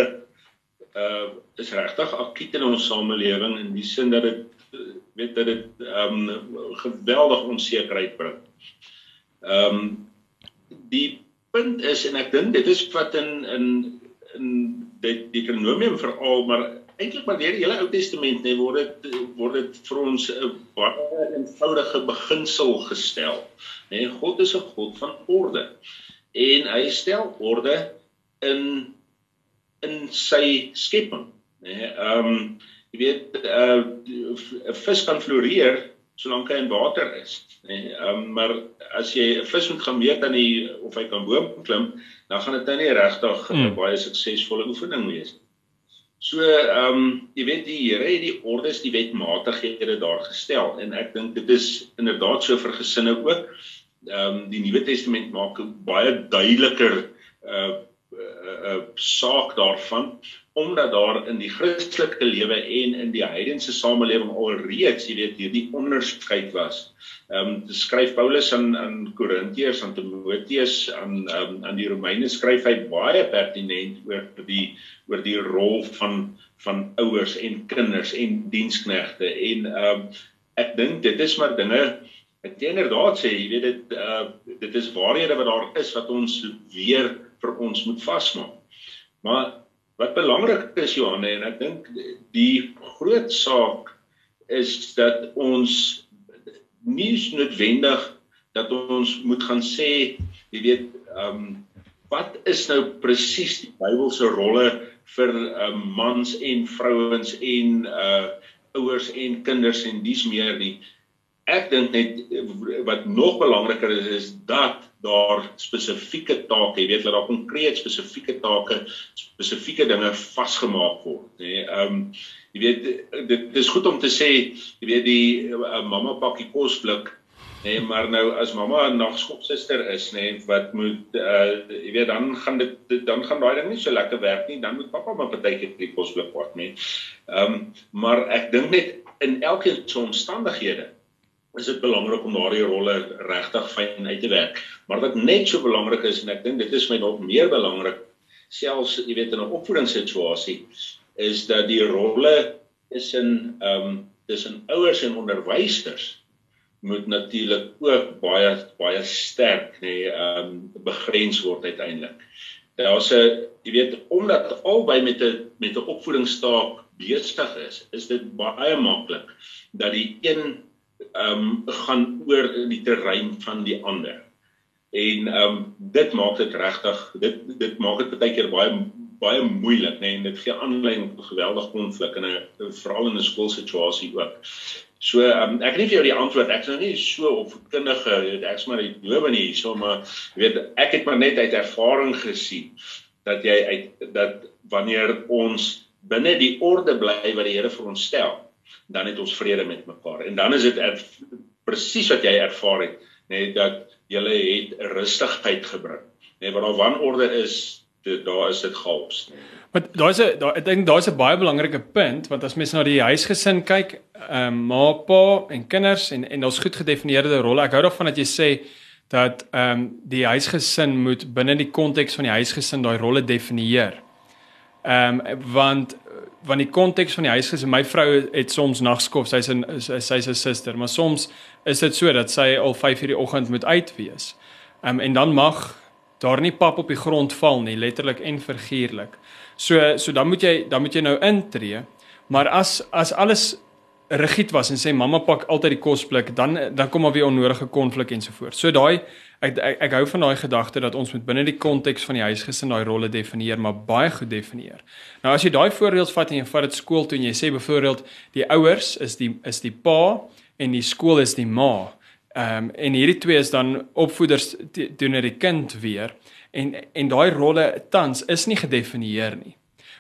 uh is regtig akut in ons samelewing in die sin dat dit weet dat dit ehm um, geweldig onsekerheid bring. Ehm um, die punt is en ek dink dit is wat in in in die Deuteronomium veral maar eintlik maar deur die hele Ou Testament nê word dit word dit vir ons 'n baie eenvoudige beginsel gestel. Nê God is 'n God van orde. En hy stel orde in in sy skepping. Nê ehm um, jy weet uh, 'n uh, vis kan floreer solank hy in water is. Nê ehm um, maar as jy 'n vis moet gaan meet aan die of hy kan boom klim, dan gaan dit nou nie regtig 'n hmm. baie suksesvolle oefening wees nie. So ehm um, jy weet die Here het die ordes, die wetmatighede daar gestel en ek dink dit is inderdaad so vir gesinne ook. Ehm um, die Nuwe Testament maak baie duideliker 'n uh, 'n uh, uh, saak daarvan omdat daar in die Christelike lewe en in die heidense samelewing alreeds, jy weet, hierdie onderskeid was. Ehm um, skryf Paulus aan aan Korintiërs, aan Timoteus, aan um, aan die Romeine skryf hy baie pertinent oor die oor die rol van van ouers en kinders en diensknegte en ehm um, ek dink dit is maar dinge ek inderdaad sê jy weet dit uh, dit is waarhede wat daar is wat ons weer vir ons moet vasmaak. Maar Wat belangrik is Johanne en ek dink die groot saak is dat ons nie noodwendig dat ons moet gaan sê jy weet ehm um, wat is nou presies die Bybelse rolle vir um, mans en vrouens en uh ouers en kinders en dis meer nie. Ek dink net wat nog belangriker is is dat daar spesifieke take, jy weet dat daar konkreet spesifieke take, spesifieke dinge vasgemaak word, nê. Ehm um, jy weet dit is goed om te sê, jy weet die uh, mamma pakkie kosblik, nê, maar nou as mamma 'n nagskopsuster is, nê, wat moet uh jy weet dan gaan dit dan gaan daai ding nie so lekker werk nie, dan moet pappa maar partykeer die kosblik pak, nê. Ehm um, maar ek dink net in elke omstandighede is dit belangrik om daardie rolle regtig fyn uit te werk. Maar wat net so belangrik is en ek dink dit is my nog meer belangrik selfs jy weet in 'n opvoedingssituasie is dat die rolle is in ehm um, tussen ouers en onderwysers moet natuurlik ook baie baie sterk nê ehm um, begrens word uiteindelik. Daar's 'n jy weet omdat albei met 'n met 'n opvoedingstaak besig is, is dit baie maklik dat die een ehm um, gaan oor die terrein van die ander. En ehm um, dit maak dit regtig dit dit maak dit baie keer baie baie moeilik, nê, nee, en dit gee aanleiding tot geweldige konflik in 'n veral in 'n skoolsituasie ook. So um, ek het nie vir jou die antwoord. Ek's nou nie so opkundige, ek's maar die dowe nie hierso, maar weet ek het maar net uit ervaring gesien dat jy uit dat wanneer ons binne die orde bly wat die Here vir ons stel, dan het ons vrede met mekaar. En dan is dit presies wat jy ervaar het, nê, nee, dat jy het rustigheid gebring. Nê, nee, want daar wanorde is daar is dit chaos. Maar daar's 'n daar ek dink daar's 'n baie belangrike punt want as mens na die huisgesin kyk, ehm um, ma, pa en kinders en en daar's goed gedefinieerde rolle. Ek hou daarvan dat jy sê dat ehm um, die huisgesin moet binne die konteks van die huisgesin daai rolle definieer. Ehm um, want want die konteks van die huisgesin, my vrou het soms nagskof, sy's 'n sy's 'n suster, maar soms is dit so dat sy al 5:00 in die oggend moet uit wees. Ehm um, en dan mag daar nie pap op die grond val nie letterlik en figuurlik. So so dan moet jy dan moet jy nou intree. Maar as as alles rigied was en sê mamma pak altyd die kosblik, dan dan kom maar weer onnodige konflik ensovoorts. So daai ek, ek ek hou van daai gedagte dat ons moet binne die konteks van die huisgesin daai rolle definieer, maar baie goed definieer. Nou as jy daai voorbeeld vat en jy vat dit skool toe en jy sê byvoorbeeld die ouers is die is die pa en die skool is die ma. Ehm um, en hierdie twee is dan opvoeders teenoor die kind weer en en daai rolle tans is nie gedefinieer nie.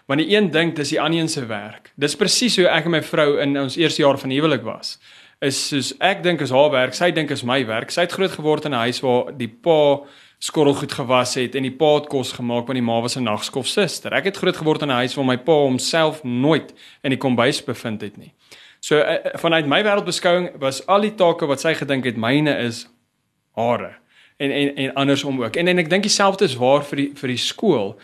Want die een dink dis die ander een se werk. Dis presies hoe ek en my vrou in ons eerste jaar van huwelik was. Is soos ek dink is haar werk, sy dink is my werk. Sy het groot geword in 'n huis waar die pa skorrelgoed gewas het en die pa het kos gemaak want die ma was 'n nagskof suster. Ek het groot geword in 'n huis waar my pa homself nooit in die kombuis bevind het nie. So uh, vanuit my wêreldbeskouing was al die take wat sy gedink het myne is hare en en en andersom ook. En en ek dink dieselfde is waar vir die vir die skool.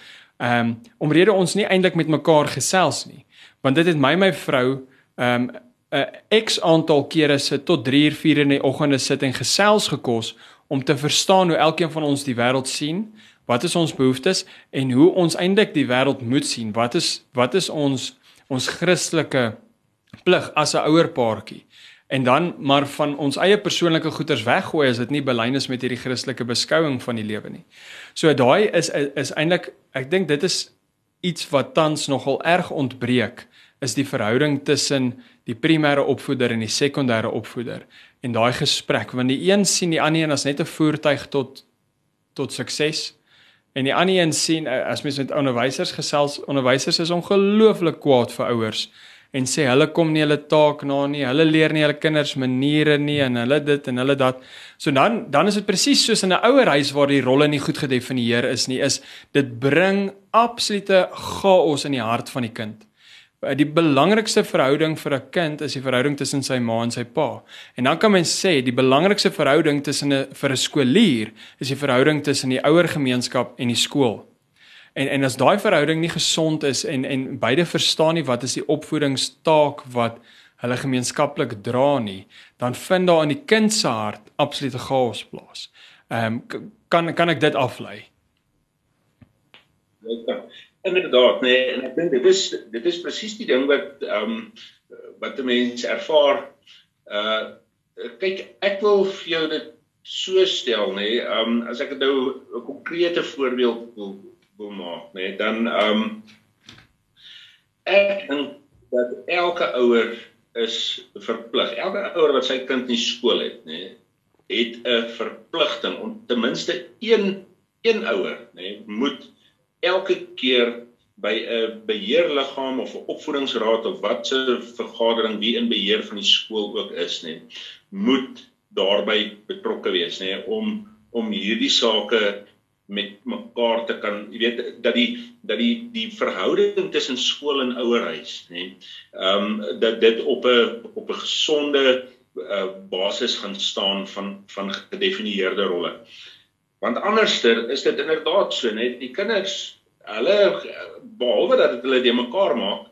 Ehm um, omrede ons nie eintlik met mekaar gesels nie. Want dit het my my vrou ehm um, 'n x aantal kere sit tot 3 uur 4 in die oggende sit en gesels gekos om te verstaan hoe elkeen van ons die wêreld sien, wat is ons behoeftes en hoe ons eintlik die wêreld moet sien. Wat is wat is ons ons Christelike plig as 'n ouer paartjie en dan maar van ons eie persoonlike goeders weggooi as dit nie belyn is met hierdie Christelike beskouing van die lewe nie. So daai is is eintlik ek dink dit is iets wat tans nogal erg ontbreek is die verhouding tussen die primêre opvoeder en die sekondêre opvoeder en daai gesprek want die een sien die ander een as net 'n voertuig tot tot sukses en die ander een sien as mens met onderwysers gesels onderwysers is ongelooflik kwaad vir ouers en sê hulle kom nie hulle taak na nie, hulle leer nie hulle kinders maniere nie en hulle dit en hulle dat. So dan dan is dit presies soos in 'n ouer huis waar die rolle nie goed gedefinieer is nie, is dit bring absolute chaos in die hart van die kind. Die belangrikste verhouding vir 'n kind is die verhouding tussen sy ma en sy pa. En dan kan mens sê die belangrikste verhouding tussen 'n vir 'n skoolier is die verhouding tussen die ouer gemeenskap en die skool. En en as daai verhouding nie gesond is en en beide verstaan nie wat is die opvoedingstaak wat hulle gemeenskaplik dra nie, dan vind daar in die kind se hart absolute chaos plaas. Ehm um, kan kan ek dit aflei? Inderdaad, nee, en ek dink dit is dit is presies die ding wat ehm um, wat 'n mens ervaar. Uh kyk, ek wil vir jou dit so stel, nê, nee, ehm um, as ek nou 'n konkrete voorbeeld wil wil maak, nê, nee, dan ehm um, ek dink dat elke ouer is verplig. Elke ouer wat sy kind in skool het, nê, nee, het 'n verpligting om ten minste een een ouer, nê, nee, moet elke keer by 'n beheerliggaam of 'n opvoedingsraad of wat se vergadering wie in beheer van die skool ook is, nê, nee, moet daarbey betrokke wees, nê, nee, om om hierdie sake met mekaar te kan jy weet dat die dat die die verhouding tussen skool en ouerhuis nê ehm um, dat dit op 'n op 'n gesonde uh, basis gaan staan van van gedefinieerde rolle. Want anderster is dit inderdaad so net die kinders hulle behalwe dat dit hulle de mekaar maak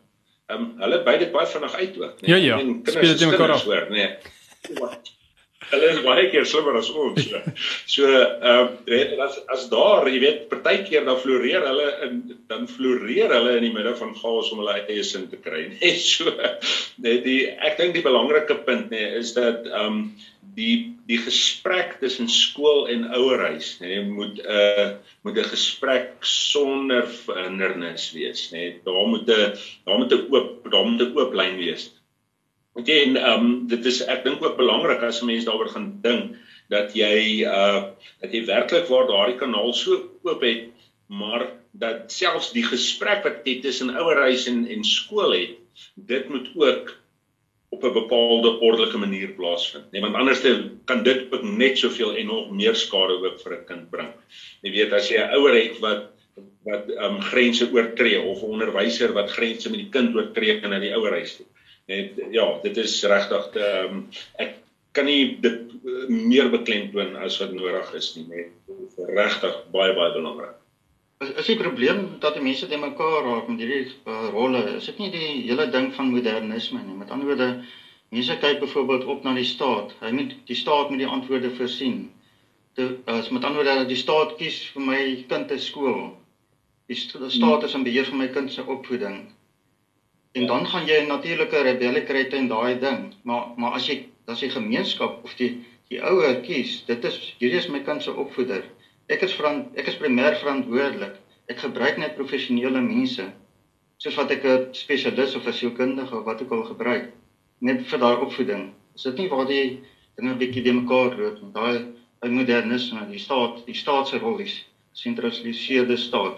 ehm um, hulle by dit baie vinnig uit ook nê. Ja ja. Speel dit mekaar af. Nê. Hulle is baie keer slimmer as ons. So, ehm uh, as as daar, jy weet, partykeer dan floreer hulle in dan floreer hulle in die midde van chaos om hulle eie sin te kry. Net so. Net die ek dink die belangrike punt nê nee, is dat ehm um, die die gesprek tussen skool en ouerhuis nê nee, moet 'n uh, moet 'n gesprek sonder hindernis wees nê nee. daar moet 'n daar moet 'n oop daar moet 'n oop lyn wees Jy en ehm um, dit is ek dink ook belangrik as mense daaroor gaan dink dat jy uh dat jy werklik waar daardie kanaal so oop het maar dat selfs die gesprek wat jy tussen ouerhuis en en skool het dit moet ook op 'n bepaalde ordelike manier plaasvind. Nee, want anders kan dit ook net soveel en nog meer skade ook vir 'n kind bring. Jy weet as jy 'n ouer het wat wat ehm um, grense oortree of 'n onderwyser wat grense met die kind oortree in die ouerhuis toe. Net ja, dit is regtig ehm um, ek kan nie dit meer beklemtoon as wat nodig is nie, net regtig baie baie belangrik. Is, is die probleem dat die mense te mekaar raak met hierdie uh, rolle? Is dit nie die hele ding van modernisme nie? Met ander woorde, mense kyk byvoorbeeld op na die staat. Hy moet die staat met die antwoorde voorsien. As met ander woorde die staat kies vir my kind te skool. Die staat is in beheer van my kind se opvoeding. En dan gaan jy 'n natuurlike rebellie kry teen daai ding. Maar maar as jy as jy gemeenskap of die die ouer kies, dit is hierdie is my kind se opvoeder Ek is verant, ek is primêr verantwoordelik. Ek gebruik net professionele mense soos wat ek 'n spesialis of 'n sielkundige of wat ook al gebruik net vir daai opvoeding. Is dit nie waar die dinge 'n bietjie de mekaar loop met daai by modernisme, die staat, die staat se rol is sentraliseerde staat.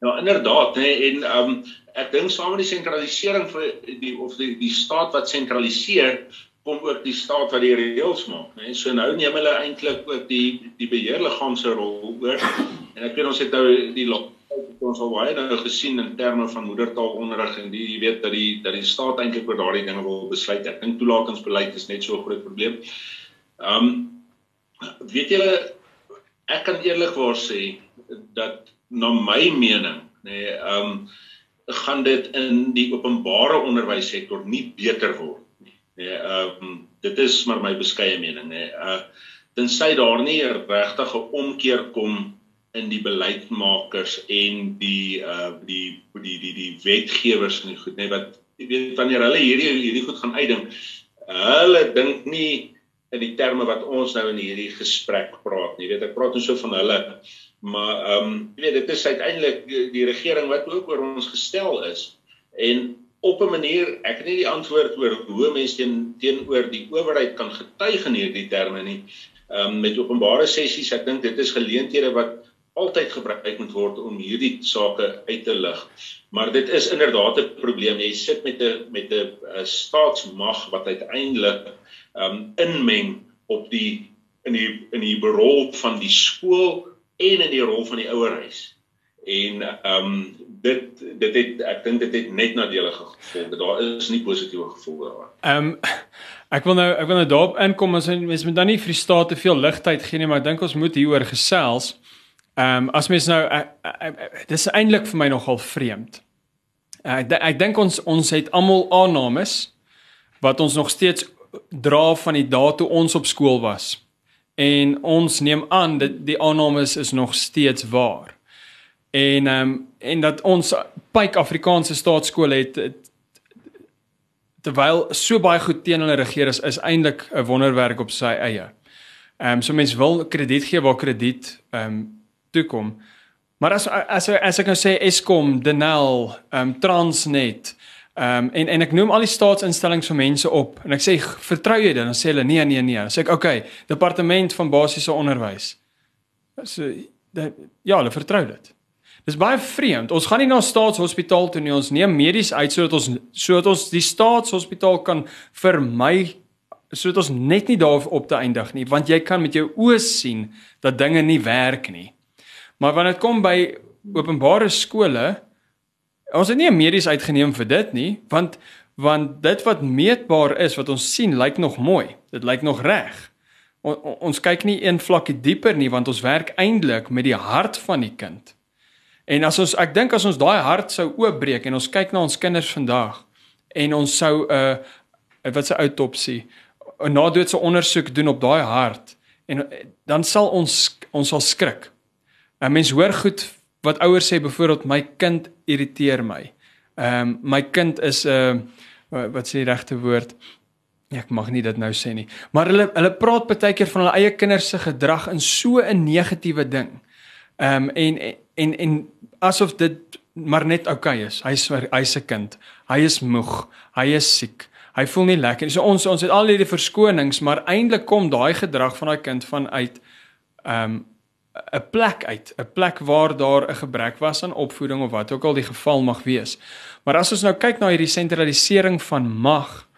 Ja, inderdaad, hè, en ehm um, ek dink saam met die sentralisering vir die of die die staat wat sentraliseer kom ook die staat wat die reëls maak, né? So nou neem hulle eintlik ook die die beheerliggaam se rol oor. En ek weet ons het nou die ons al baie nou gesien in terme van moedertaalonderrig en die jy weet dat die dat die staat eintlik oor daardie dinge wil besluit. Ek dink toelatingsbeleid is net so 'n groot probleem. Ehm um, weet julle ek kan eerlikwaar sê dat na my mening, nê, nee, ehm um, gaan dit in die openbare onderwyssektor nie beter word Nee, ehm um, dit is maar my beskeie mening, nê. Nee. Uh tensy daar nie 'n regtige omkeer kom in die beleidsmakers en die uh die die die die wetgewers en goed, nê, nee, wat jy weet wanneer hulle hierdie hierdie goed gaan uitdink, hulle dink nie in die terme wat ons nou in hierdie gesprek praat nie. Weet ek praat nou so van hulle, maar ehm um, jy weet dit is uiteindelik die, die regering wat ook oor ons gestel is en op 'n manier ek het nie die antwoord oor hoe mense teen teenoor die owerheid kan getuig in hierdie terme nie. Ehm um, met openbare sessies, ek dink dit is geleenthede wat altyd gebruik moet word om hierdie sake uit te lig. Maar dit is inderdaad 'n probleem. Jy sit met 'n met 'n staatsmag wat uiteindelik ehm um, inmeng op die in die in die rol van die skool en in die rol van die ouerhuis. En ehm um, dit dit het ek dink dit het net nadelige gevolge. Daar is nie positiewe gevolge daaraan. Ehm um, ek wil nou ek wil nou daarop inkom as mens moet dan nie vir die staat te veel ligtheid gee nie, maar ek dink ons moet hieroor gesels. Ehm um, as mens nou dis eintlik vir my nogal vreemd. Ek ek dink ons ons het almal aannames wat ons nog steeds dra van die dae toe ons op skool was. En ons neem aan dat die aannames is nog steeds waar en ehm um, en dat ons Pyke Afrikaanse Staatskool het, het terwyl so baie goed teen hulle regeer is is eintlik 'n wonderwerk op sy eie. Ehm um, so mense wil krediet gee waar krediet ehm um, toe kom. Maar as as as ek nou sê Eskom, Denel, ehm um, Transnet, ehm um, en en ek noem al die staatsinstellings vir mense op en ek sê vertrou jy dit dan sê hulle nee nee nee. Sê ek okay, departement van basiese onderwys. So dat ja, hulle vertrou dit. Dis baie vreemd. Ons gaan nie na staatshospitaal toe nie. Ons neem medies uit sodat ons sodat ons die staatshospitaal kan vermy sodat ons net nie daar op te eindig nie, want jy kan met jou oë sien dat dinge nie werk nie. Maar wanneer dit kom by openbare skole, ons het nie 'n medies uitgeneem vir dit nie, want want dit wat meetbaar is wat ons sien lyk nog mooi. Dit lyk nog reg. On, ons kyk nie een vlakkie dieper nie want ons werk eintlik met die hart van die kind. En as ons ek dink as ons daai hart sou oopbreek en ons kyk na ons kinders vandag en ons sou 'n uh, wat se autopsie 'n nadoetse ondersoek doen op daai hart en dan sal ons ons sal skrik. 'n Mens hoor goed wat ouers sê byvoorbeeld my kind irriteer my. Ehm um, my kind is 'n uh, wat sê die regte woord? Ja, ek mag nie dit nou sê nie, maar hulle hulle praat baie keer van hulle eie kinders se gedrag in so 'n negatiewe ding. Ehm um, en en en asof dit maar net oukei okay is. Hy's hy's 'n kind. Hy is moeg. Hy is siek. Hy voel nie lekker nie. So ons ons het al hierdie verskonings, maar eintlik kom daai gedrag van daai kind vanuit ehm um, 'n plek uit, 'n plek waar daar 'n gebrek was aan opvoeding of wat ook al die geval mag wees. Maar as ons nou kyk na hierdie sentralisering van mag,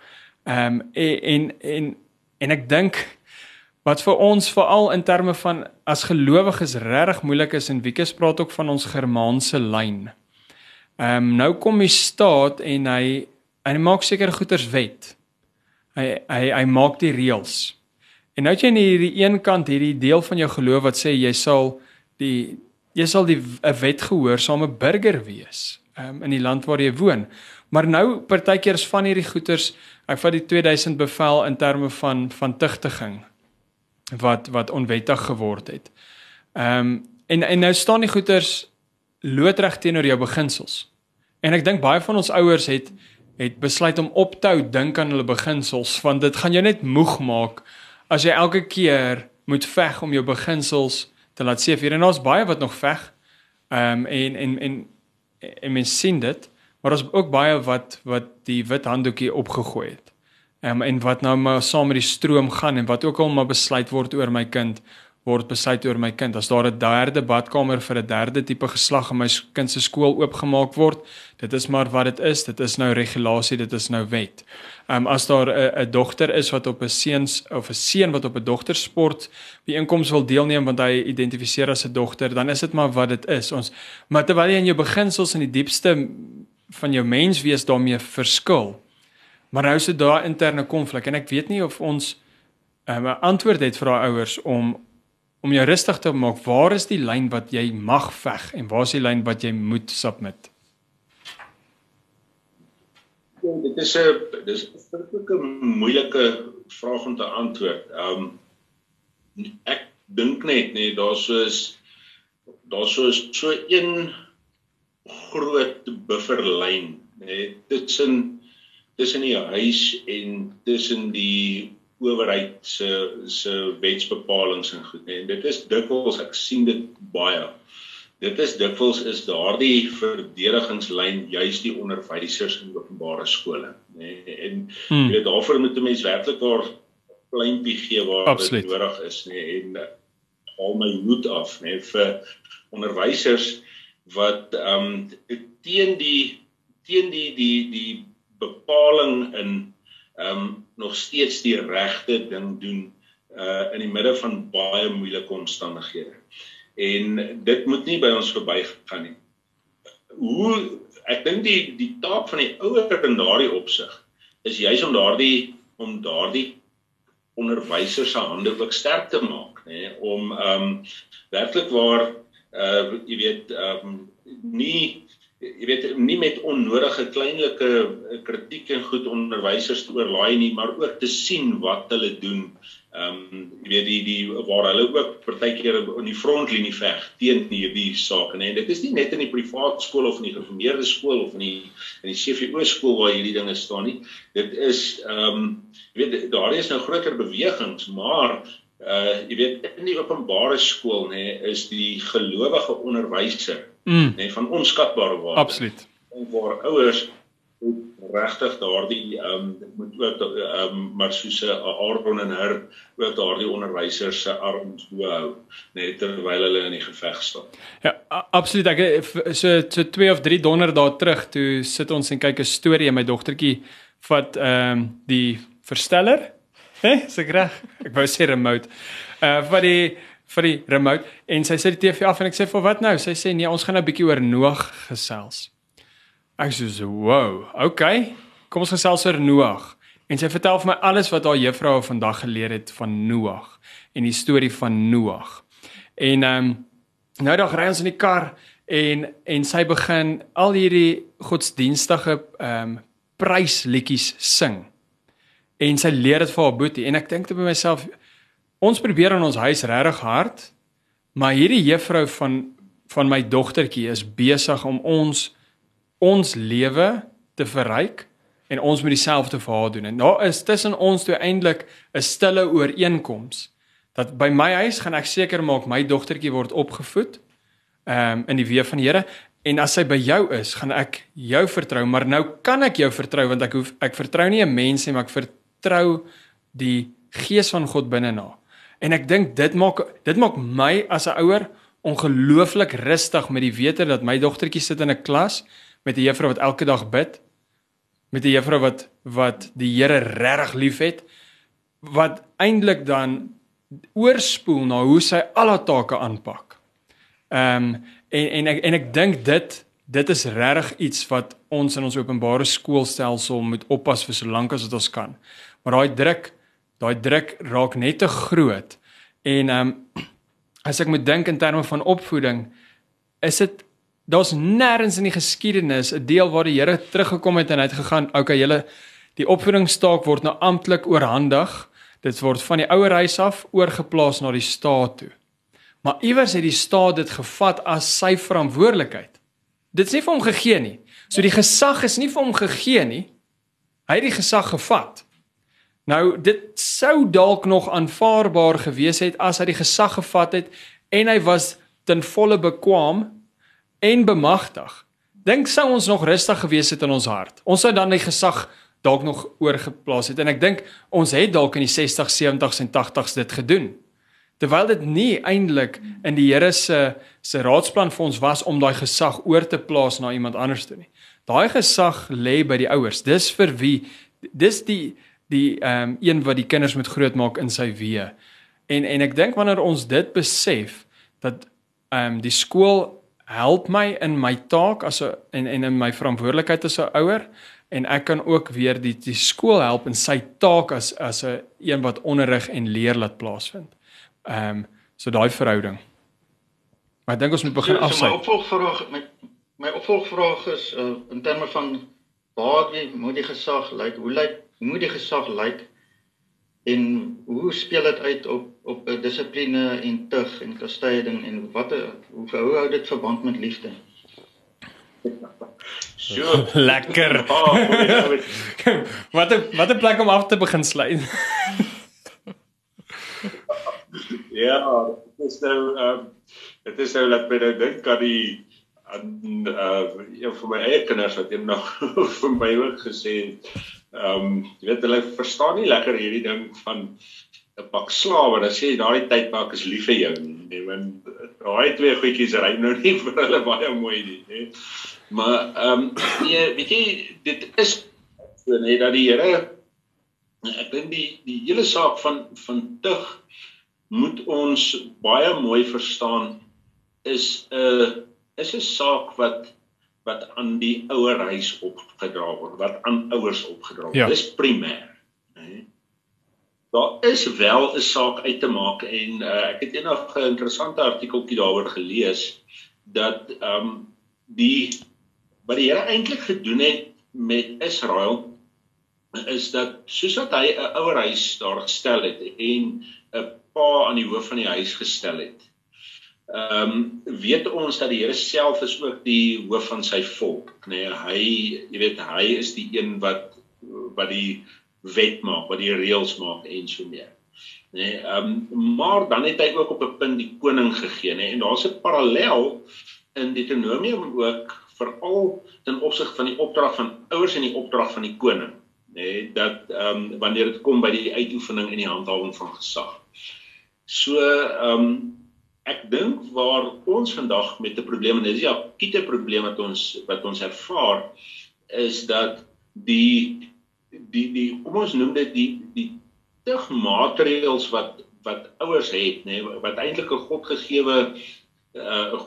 ehm um, en, en en en ek dink wat vir ons veral in terme van as gelowiges regtig moeilik is en Wieke praat ook van ons Germaanse lyn. Ehm um, nou kom die staat en hy hy maak seker goeders wet. Hy hy hy maak die reëls. En nou het jy aan hierdie een kant hierdie deel van jou geloof wat sê jy sal die jy sal die 'n wetgehoorsame burger wees um, in die land waar jy woon. Maar nou partykeer is van hierdie goeters, ek vat die 2000 bevel in terme van van tugtiging wat wat onwettig geword het. Ehm um, en en nou staan die goeters loodreg teenoor jou beginsels. En ek dink baie van ons ouers het het besluit om op te hou dink aan hulle beginsels want dit gaan jou net moeg maak as jy elke keer moet veg om jou beginsels te laat seëvier en daar's baie wat nog veg. Ehm um, en en en en mens sien dit, maar daar's ook baie wat wat die wit handdoekie opgegooi het. Ehm um, en wat nou maar saam met die stroom gaan en wat ook al maar besluit word oor my kind word besluit oor my kind. As daar 'n derde badkamer vir 'n derde tipe geslag in my kind se skool oopgemaak word, dit is maar wat dit is. Dit is nou regulasie, dit is nou wet. Ehm um, as daar 'n dogter is wat op 'n seuns of 'n seun wat op 'n dogter sport byeenkoms wil deelneem want hy identifiseer as 'n dogter, dan is dit maar wat dit is. Ons maar terwyl jy in jou beginsels in die diepste van jou menswees daarmee verskil. Maar nou is dit daai interne konflik en ek weet nie of ons ehm, 'n um, antwoord het vir daai ouers om om jou rustig te maak. Waar is die lyn wat jy mag veg en waar is die lyn wat jy moet submit? Ja, dit is 'n dis 'n verskriklike moeilike vraag om te antwoord. Ehm um, ek dink net nee, daar soos daar soos so een groot bufferlyn, nê, nee, tussen tussen die huis en tussen die owerheid se se wetsbepalinge en goed en dit is dikwels ek sien dit baie. Dit is dikwels is daardie verdedigingslyn juis die onderwysers in openbare skole nê. En hmm. jy weet daarvoor moet 'n mens werklik daar kleintjie gee waar dit nodig is nê. En uh, al my hoed af nê vir onderwysers wat ehm um, teen die teen die die die bepaling in ehm um, nog steeds die regte ding doen uh in die midde van baie moeilike omstandighede. En dit moet nie by ons verbygaan nie. Hoe ek dink die die taak van die ouer in daardie opsig is juis om daardie om daardie onderwysers se hande ook sterk te maak, nê, om ehm um, werklik waar uh jy weet ehm um, nie jy weet nie met onnodige kleinlike eh, kritiek en goed onderwysers te oorlaai nie, maar ook te sien wat hulle doen. Ehm um, jy weet die die waar hulle ook partykeer in die frontlinie veg teen hierdie sake, nee. Dit is nie net in die privaat skool of in die gereformeerde skool of in die in die CVO skool waar hierdie dinge staan nie. Dit is ehm um, jy weet daar is nou groter bewegings, maar uh jy weet in die openbare skool nê nee, is die gelowige onderwyser mm. nê van onskatbare waarde. Absoluut. En waar ouers regtig daardie ehm um, moet ook ehm um, maar soos 'n Aaron en her ook daardie onderwysers se arms bo hou net terwyl hulle in die geveg staan. Ja, absoluut. Ek so so 2 of 3 donderdae terug toe sit ons en kyk 'n storie en my dogtertjie vat ehm um, die versteller Hè, se reg. Ek wou sê remote. Uh vir die vir die remote en sy sit die TV af en ek sê vir wat nou? Sy sê nee, ons gaan nou 'n bietjie oor Noag gesels. Ek sê so, "Wow, okay. Kom ons gesels oor Noag." En sy vertel vir my alles wat haar juffrou vandag geleer het van Noag en die storie van Noag. En ehm um, nou dag ry ons in die kar en en sy begin al hierdie godsdienstige ehm um, prysliedjies sing en sy leer dit vir haar boetie en ek dink te myself ons probeer in ons huis regtig hard maar hierdie juffrou van van my dogtertjie is besig om ons ons lewe te verryk en ons moet dieselfde vir haar doen. En daar is tussen ons toe eintlik 'n stille ooreenkoms dat by my huis gaan ek seker maak my dogtertjie word opgevoed ehm um, in die weë van die Here en as sy by jou is, gaan ek jou vertrou, maar nou kan ek jou vertrou want ek hoef ek vertrou nie 'n mens nie, maar ek vertrou die gees van God binne na. En ek dink dit maak dit maak my as 'n ouer ongelooflik rustig met die wete dat my dogtertjie sit in 'n klas met 'n juffrou wat elke dag bid met 'n juffrou wat wat die Here regtig liefhet wat eintlik dan oorspoel na hoe sy al haar take aanpak. Ehm um, en en ek en ek dink dit dit is regtig iets wat ons in ons openbare skoolstelsel moet oppas vir so lank as wat ons kan. Maar daai druk, daai druk raak net te groot. En ehm um, as ek moet dink in terme van opvoeding, is dit daar's nêrens in die geskiedenis 'n deel waar die Here teruggekom het en hy het gegaan, okay, julle die opvoedingsstaak word nou amptelik oorhandig. Dit word van die ouer huis af oorgeplaas na die staat toe. Maar iewers het die staat dit gevat as sy verantwoordelikheid. Dit nie vir hom gegee nie. So die gesag is nie vir hom gegee nie. Hy het die gesag gevat. Nou dit sou dalk nog aanvaarbaar gewees het as hy die gesag gevat het en hy was ten volle bekwam en bemagtig. Dink sou ons nog rustig gewees het in ons hart. Ons sou dan die gesag dalk nog oorgeplaas het en ek dink ons het dalk in die 60s, 70s en 80s dit gedoen. Terwyl dit nie eintlik in die Here se se raadsplan vir ons was om daai gesag oor te plaas na iemand anders toe nie. Daai gesag lê by die ouers. Dis vir wie dis die die ehm um, een wat die kinders moet grootmaak in sy weë. En en ek dink wanneer ons dit besef dat ehm um, die skool help my in my taak as 'n en en in my verantwoordelikheid as 'n ouer en ek kan ook weer die die skool help in sy taak as as 'n een, wat onderrig en leer laat plaasvind. Ehm um, so daai verhouding. Maar ek dink ons moet begin so, afsluit. So my opvolgvraag my my opvolgvraag is uh, in terme van waar moet die gesag lyk? Hoe lyk hoe moet die gesag lyk? En hoe speel dit uit op op 'n dissipline en tug en kastyding en wat hoe hoe hou dit verband met liefde? So lekker. wat 'n wat 'n plek om af te begin sluit. ja, dit is nou ehm um, dit is nou laat my nou dink aan die aan uh een van my eie kinders wat eendag vir my ook gesê het ehm um, jy weet hulle verstaan nie lekker hierdie ding van 'n pak slawe. Dan sê jy daai tyd maak is lief vir jou nee want daai twee goedjies ry nou nie vir hulle baie mooi nie nê maar ehm um, nee weet jy dit is so nee dat die Here ek dink die die hele saak van van tug moet ons baie mooi verstaan is 'n uh, is 'n saak wat wat aan die ouer huis opgedra word, wat aan ouers opgedra word. Ja. Dis primêr, né? Daar is wel 'n saak uit te maak en uh, ek het eendag 'n interessante artikeltjie daaroor gelees dat ehm um, die wat die Here eintlik gedoen het met Israel is dat soos dat hy 'n ouer huis daar gestel het en 'n pa aan die hoof van die huis gestel het ehm um, weet ons dat die Here self is ook die hoof van sy volk, nê? Nee, hy, jy weet, hy is die een wat wat die wet maak, wat die reëls maak en so meer. Nê? Nee, ehm um, maar dan het hy ook op 'n punt die koning gegee, nê? Nee, en daar's 'n parallel in Deuteronomium ook veral ten opsig van die opdrag van ouers en die opdrag van die koning, nê? Nee, dat ehm um, wanneer dit kom by die uitoefening en die handhawing van gesag. So ehm um, ek dink waar ons vandag met 'n probleem en dis die akute probleem wat ons wat ons ervaar is dat die die die kom ons noem dit die die tug materials wat wat ouers het nê nee, wat eintlik 'n godgegewe 'n uh,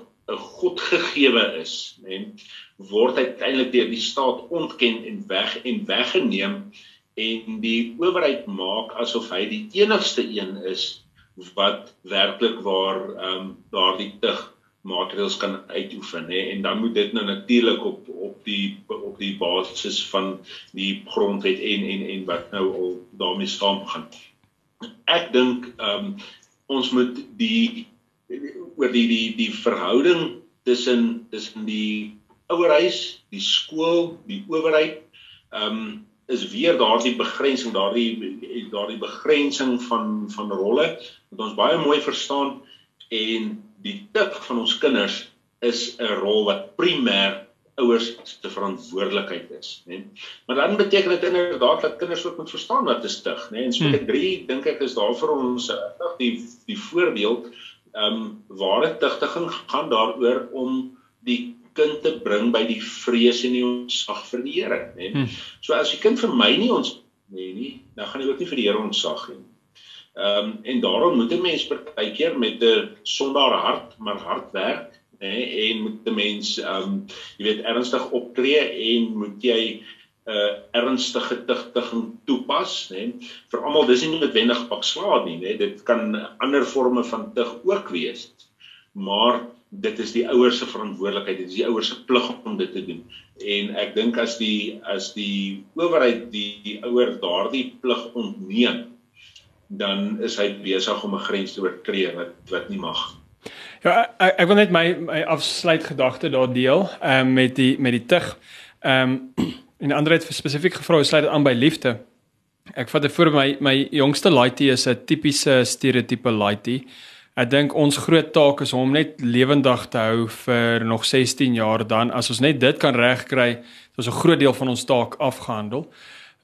godgegewe is nê nee, word uiteindelik deur die staat ontken en weg en weggeneem en die owerheid maak asof hy die enigste een is wat werklik waar ehm um, daardie tug maatreëls kan uitoefen hè en dan moet dit nou natuurlik op op die op die basis van die grondwet en en en wat nou al daarmee saam gaan. Ek dink ehm um, ons moet die oor die die die verhouding tussen tussen die ouerhuis, die skool, die owerheid ehm um, is weer daardie begrensing, daardie daardie begrensing van van rolle wat ons baie mooi verstaan en die tip van ons kinders is 'n rol wat primêr ouers se verantwoordelikheid is, né? Maar dan beteken dit inderdaad dat kinders ook moet verstaan wat is tug, né? En so ek 3 hmm. dink ek is daar vir ons regtig die die voorbeeld ehm um, ware tugtiging gaan daaroor om die kind te bring by die vrees en die ontsag vir die Here, né? Hmm. So as die kind vir my nie ons nee nie, dan gaan hy ook nie vir die Here ontsag nie. Ehm um, en daarom moet 'n mens partykeer met 'n sondaar hart maar hard werk nê nee, en moet 'n mens ehm um, jy weet ernstig optree en moet jy 'n uh, ernstige tigtiging toepas nê nee. vir almal dis nie noodwendig pak slaad nie nê nee. dit kan ander forme van tig ook wees maar dit is die ouers se verantwoordelikheid dit is die ouers se plig om dit te doen en ek dink as die as die owerheid die, die ouer daardie plig ontneem dan is hy besig om 'n grens te oortree wat wat nie mag. Ja, ek, ek wil net my my afsluit gedagte daar deel, ehm um, met die met die tug. Ehm um, en ander het spesifiek gevra hoe sluit dit aan by liefde. Ek vat dit voor my my jongste laaitie is 'n tipiese stereotipe laaitie. Ek dink ons groot taak is om net lewendig te hou vir nog 16 jaar dan as ons net dit kan regkry, is ons 'n groot deel van ons taak afgehandel.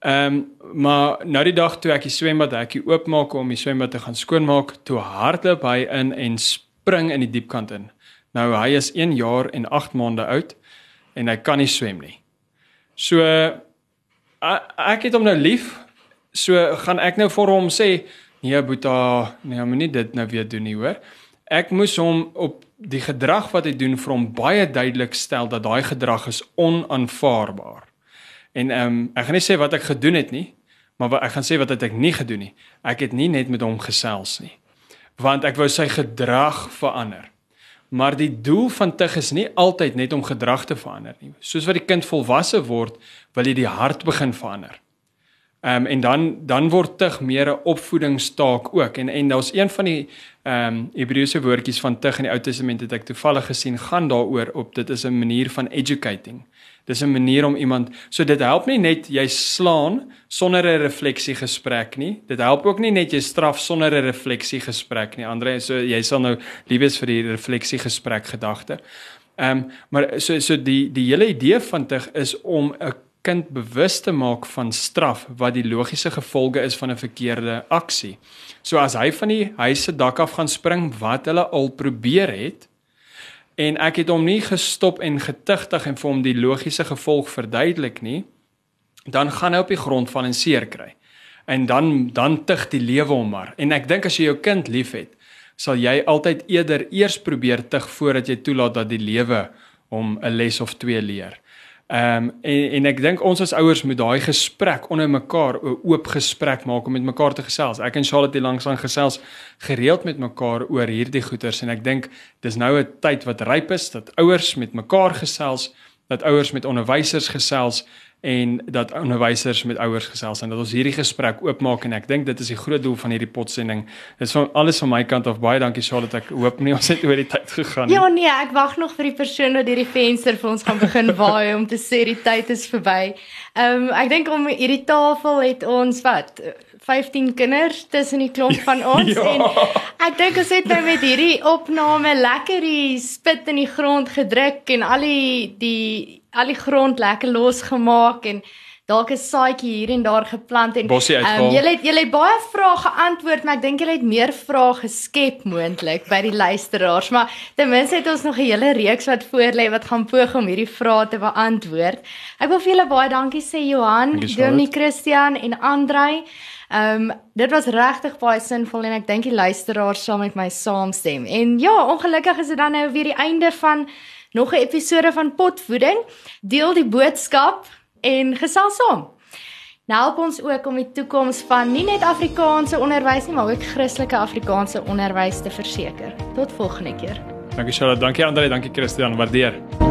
Ehm um, maar nou die dag toe ek die swembad hekkie oopmaak om die swembad te gaan skoonmaak, toe hardloop hy in en spring in die diepkant in. Nou hy is 1 jaar en 8 maande oud en hy kan nie swem nie. So ek het hom nou lief. So gaan ek nou vir hom sê, nee Boeta, nee, moenie dit nou weer doen nie, hoor. Ek moes hom op die gedrag wat hy doen vir hom baie duidelik stel dat daai gedrag is onaanvaarbaar. En ehm um, ek gaan nie sê wat ek gedoen het nie, maar wat ek gaan sê wat het ek nie gedoen nie. Ek het nie net met hom gesels nie. Want ek wou sy gedrag verander. Maar die doel van tug is nie altyd net om gedrag te verander nie. Soos wat die kind volwasse word, wil jy die hart begin verander. Ehm um, en dan dan word tug meer 'n opvoedingstaak ook. En en daar's een van die ehm um, Hebreëse woordjies van tug in die Ou Testament het ek toevallig gesien gaan daaroor op dit is 'n manier van educating. Dis 'n manier om iemand so dit help nie net jy slaan sonder 'n refleksie gesprek nie. Dit help ook nie net jy straf sonder 'n refleksie gesprek nie. Andre so jy sal nou liefes vir die refleksie gesprek gedagte. Ehm um, maar so so die die hele idee van dit is om 'n kind bewus te maak van straf wat die logiese gevolge is van 'n verkeerde aksie. So as hy van die huis se dak af gaan spring wat hulle al probeer het, en ek het hom nie gestop en getigtig en vir hom die logiese gevolg verduidelik nie dan gaan hy op die grond val en seer kry. En dan dan tig die lewe hom maar. En ek dink as jy jou kind liefhet sal jy altyd eerder eers probeer tig voordat jy toelaat dat die lewe hom 'n les of twee leer Ehm um, en en ek dink ons as ouers moet daai gesprek onder mekaar 'n oop gesprek maak om met mekaar te gesels. Ek en Charlotte het langs aan gesels gereeld met mekaar oor hierdie goeters en ek dink dis nou 'n tyd wat ryp is dat ouers met mekaar gesels, dat ouers met onderwysers gesels en dat onderwysers met ouers gesels en dat ons hierdie gesprek oopmaak en ek dink dit is die groot doel van hierdie potsending. Dit is van alles van my kant af baie dankie Charlotte. Ek hoop nie ons het oor die tyd gegaan nie. Ja nee, ek wag nog vir die persoon wat hierdie venster vir ons gaan begin waai om te sê die tyd is verby. Ehm um, ek dink om hierdie tafel het ons wat 15 kinders tussen die klomp van ons ja. en ek dink ons het nou met hierdie opname lekker die spit in die grond gedruk en al die die al die grond lekker losgemaak en dalk 'n saadjie hier en daar geplant en ehm um, julle het julle het baie vrae geantwoord maar ek dink julle het meer vrae geskep moontlik by die luisteraars maar ten minste het ons nog 'n hele reeks wat voor lê wat gaan poog om hierdie vrae te beantwoord. Ek wil vir julle baie dankie sê Johan, Dominee Christian en Andrei. Ehm um, dit was regtig baie sinvol en ek dink die luisteraars sal met my saamstem. En ja, ongelukkig is dit dan nou weer die einde van nog 'n episode van Potvoeding. Deel die boodskap en gesels saam. Nou help ons ook om die toekoms van nie net Afrikaanse onderwys nie, maar ook Christelike Afrikaanse onderwys te verseker. Tot volgende keer. Dankie Charlotte, dankie Andre, dankie Christian, waardeer.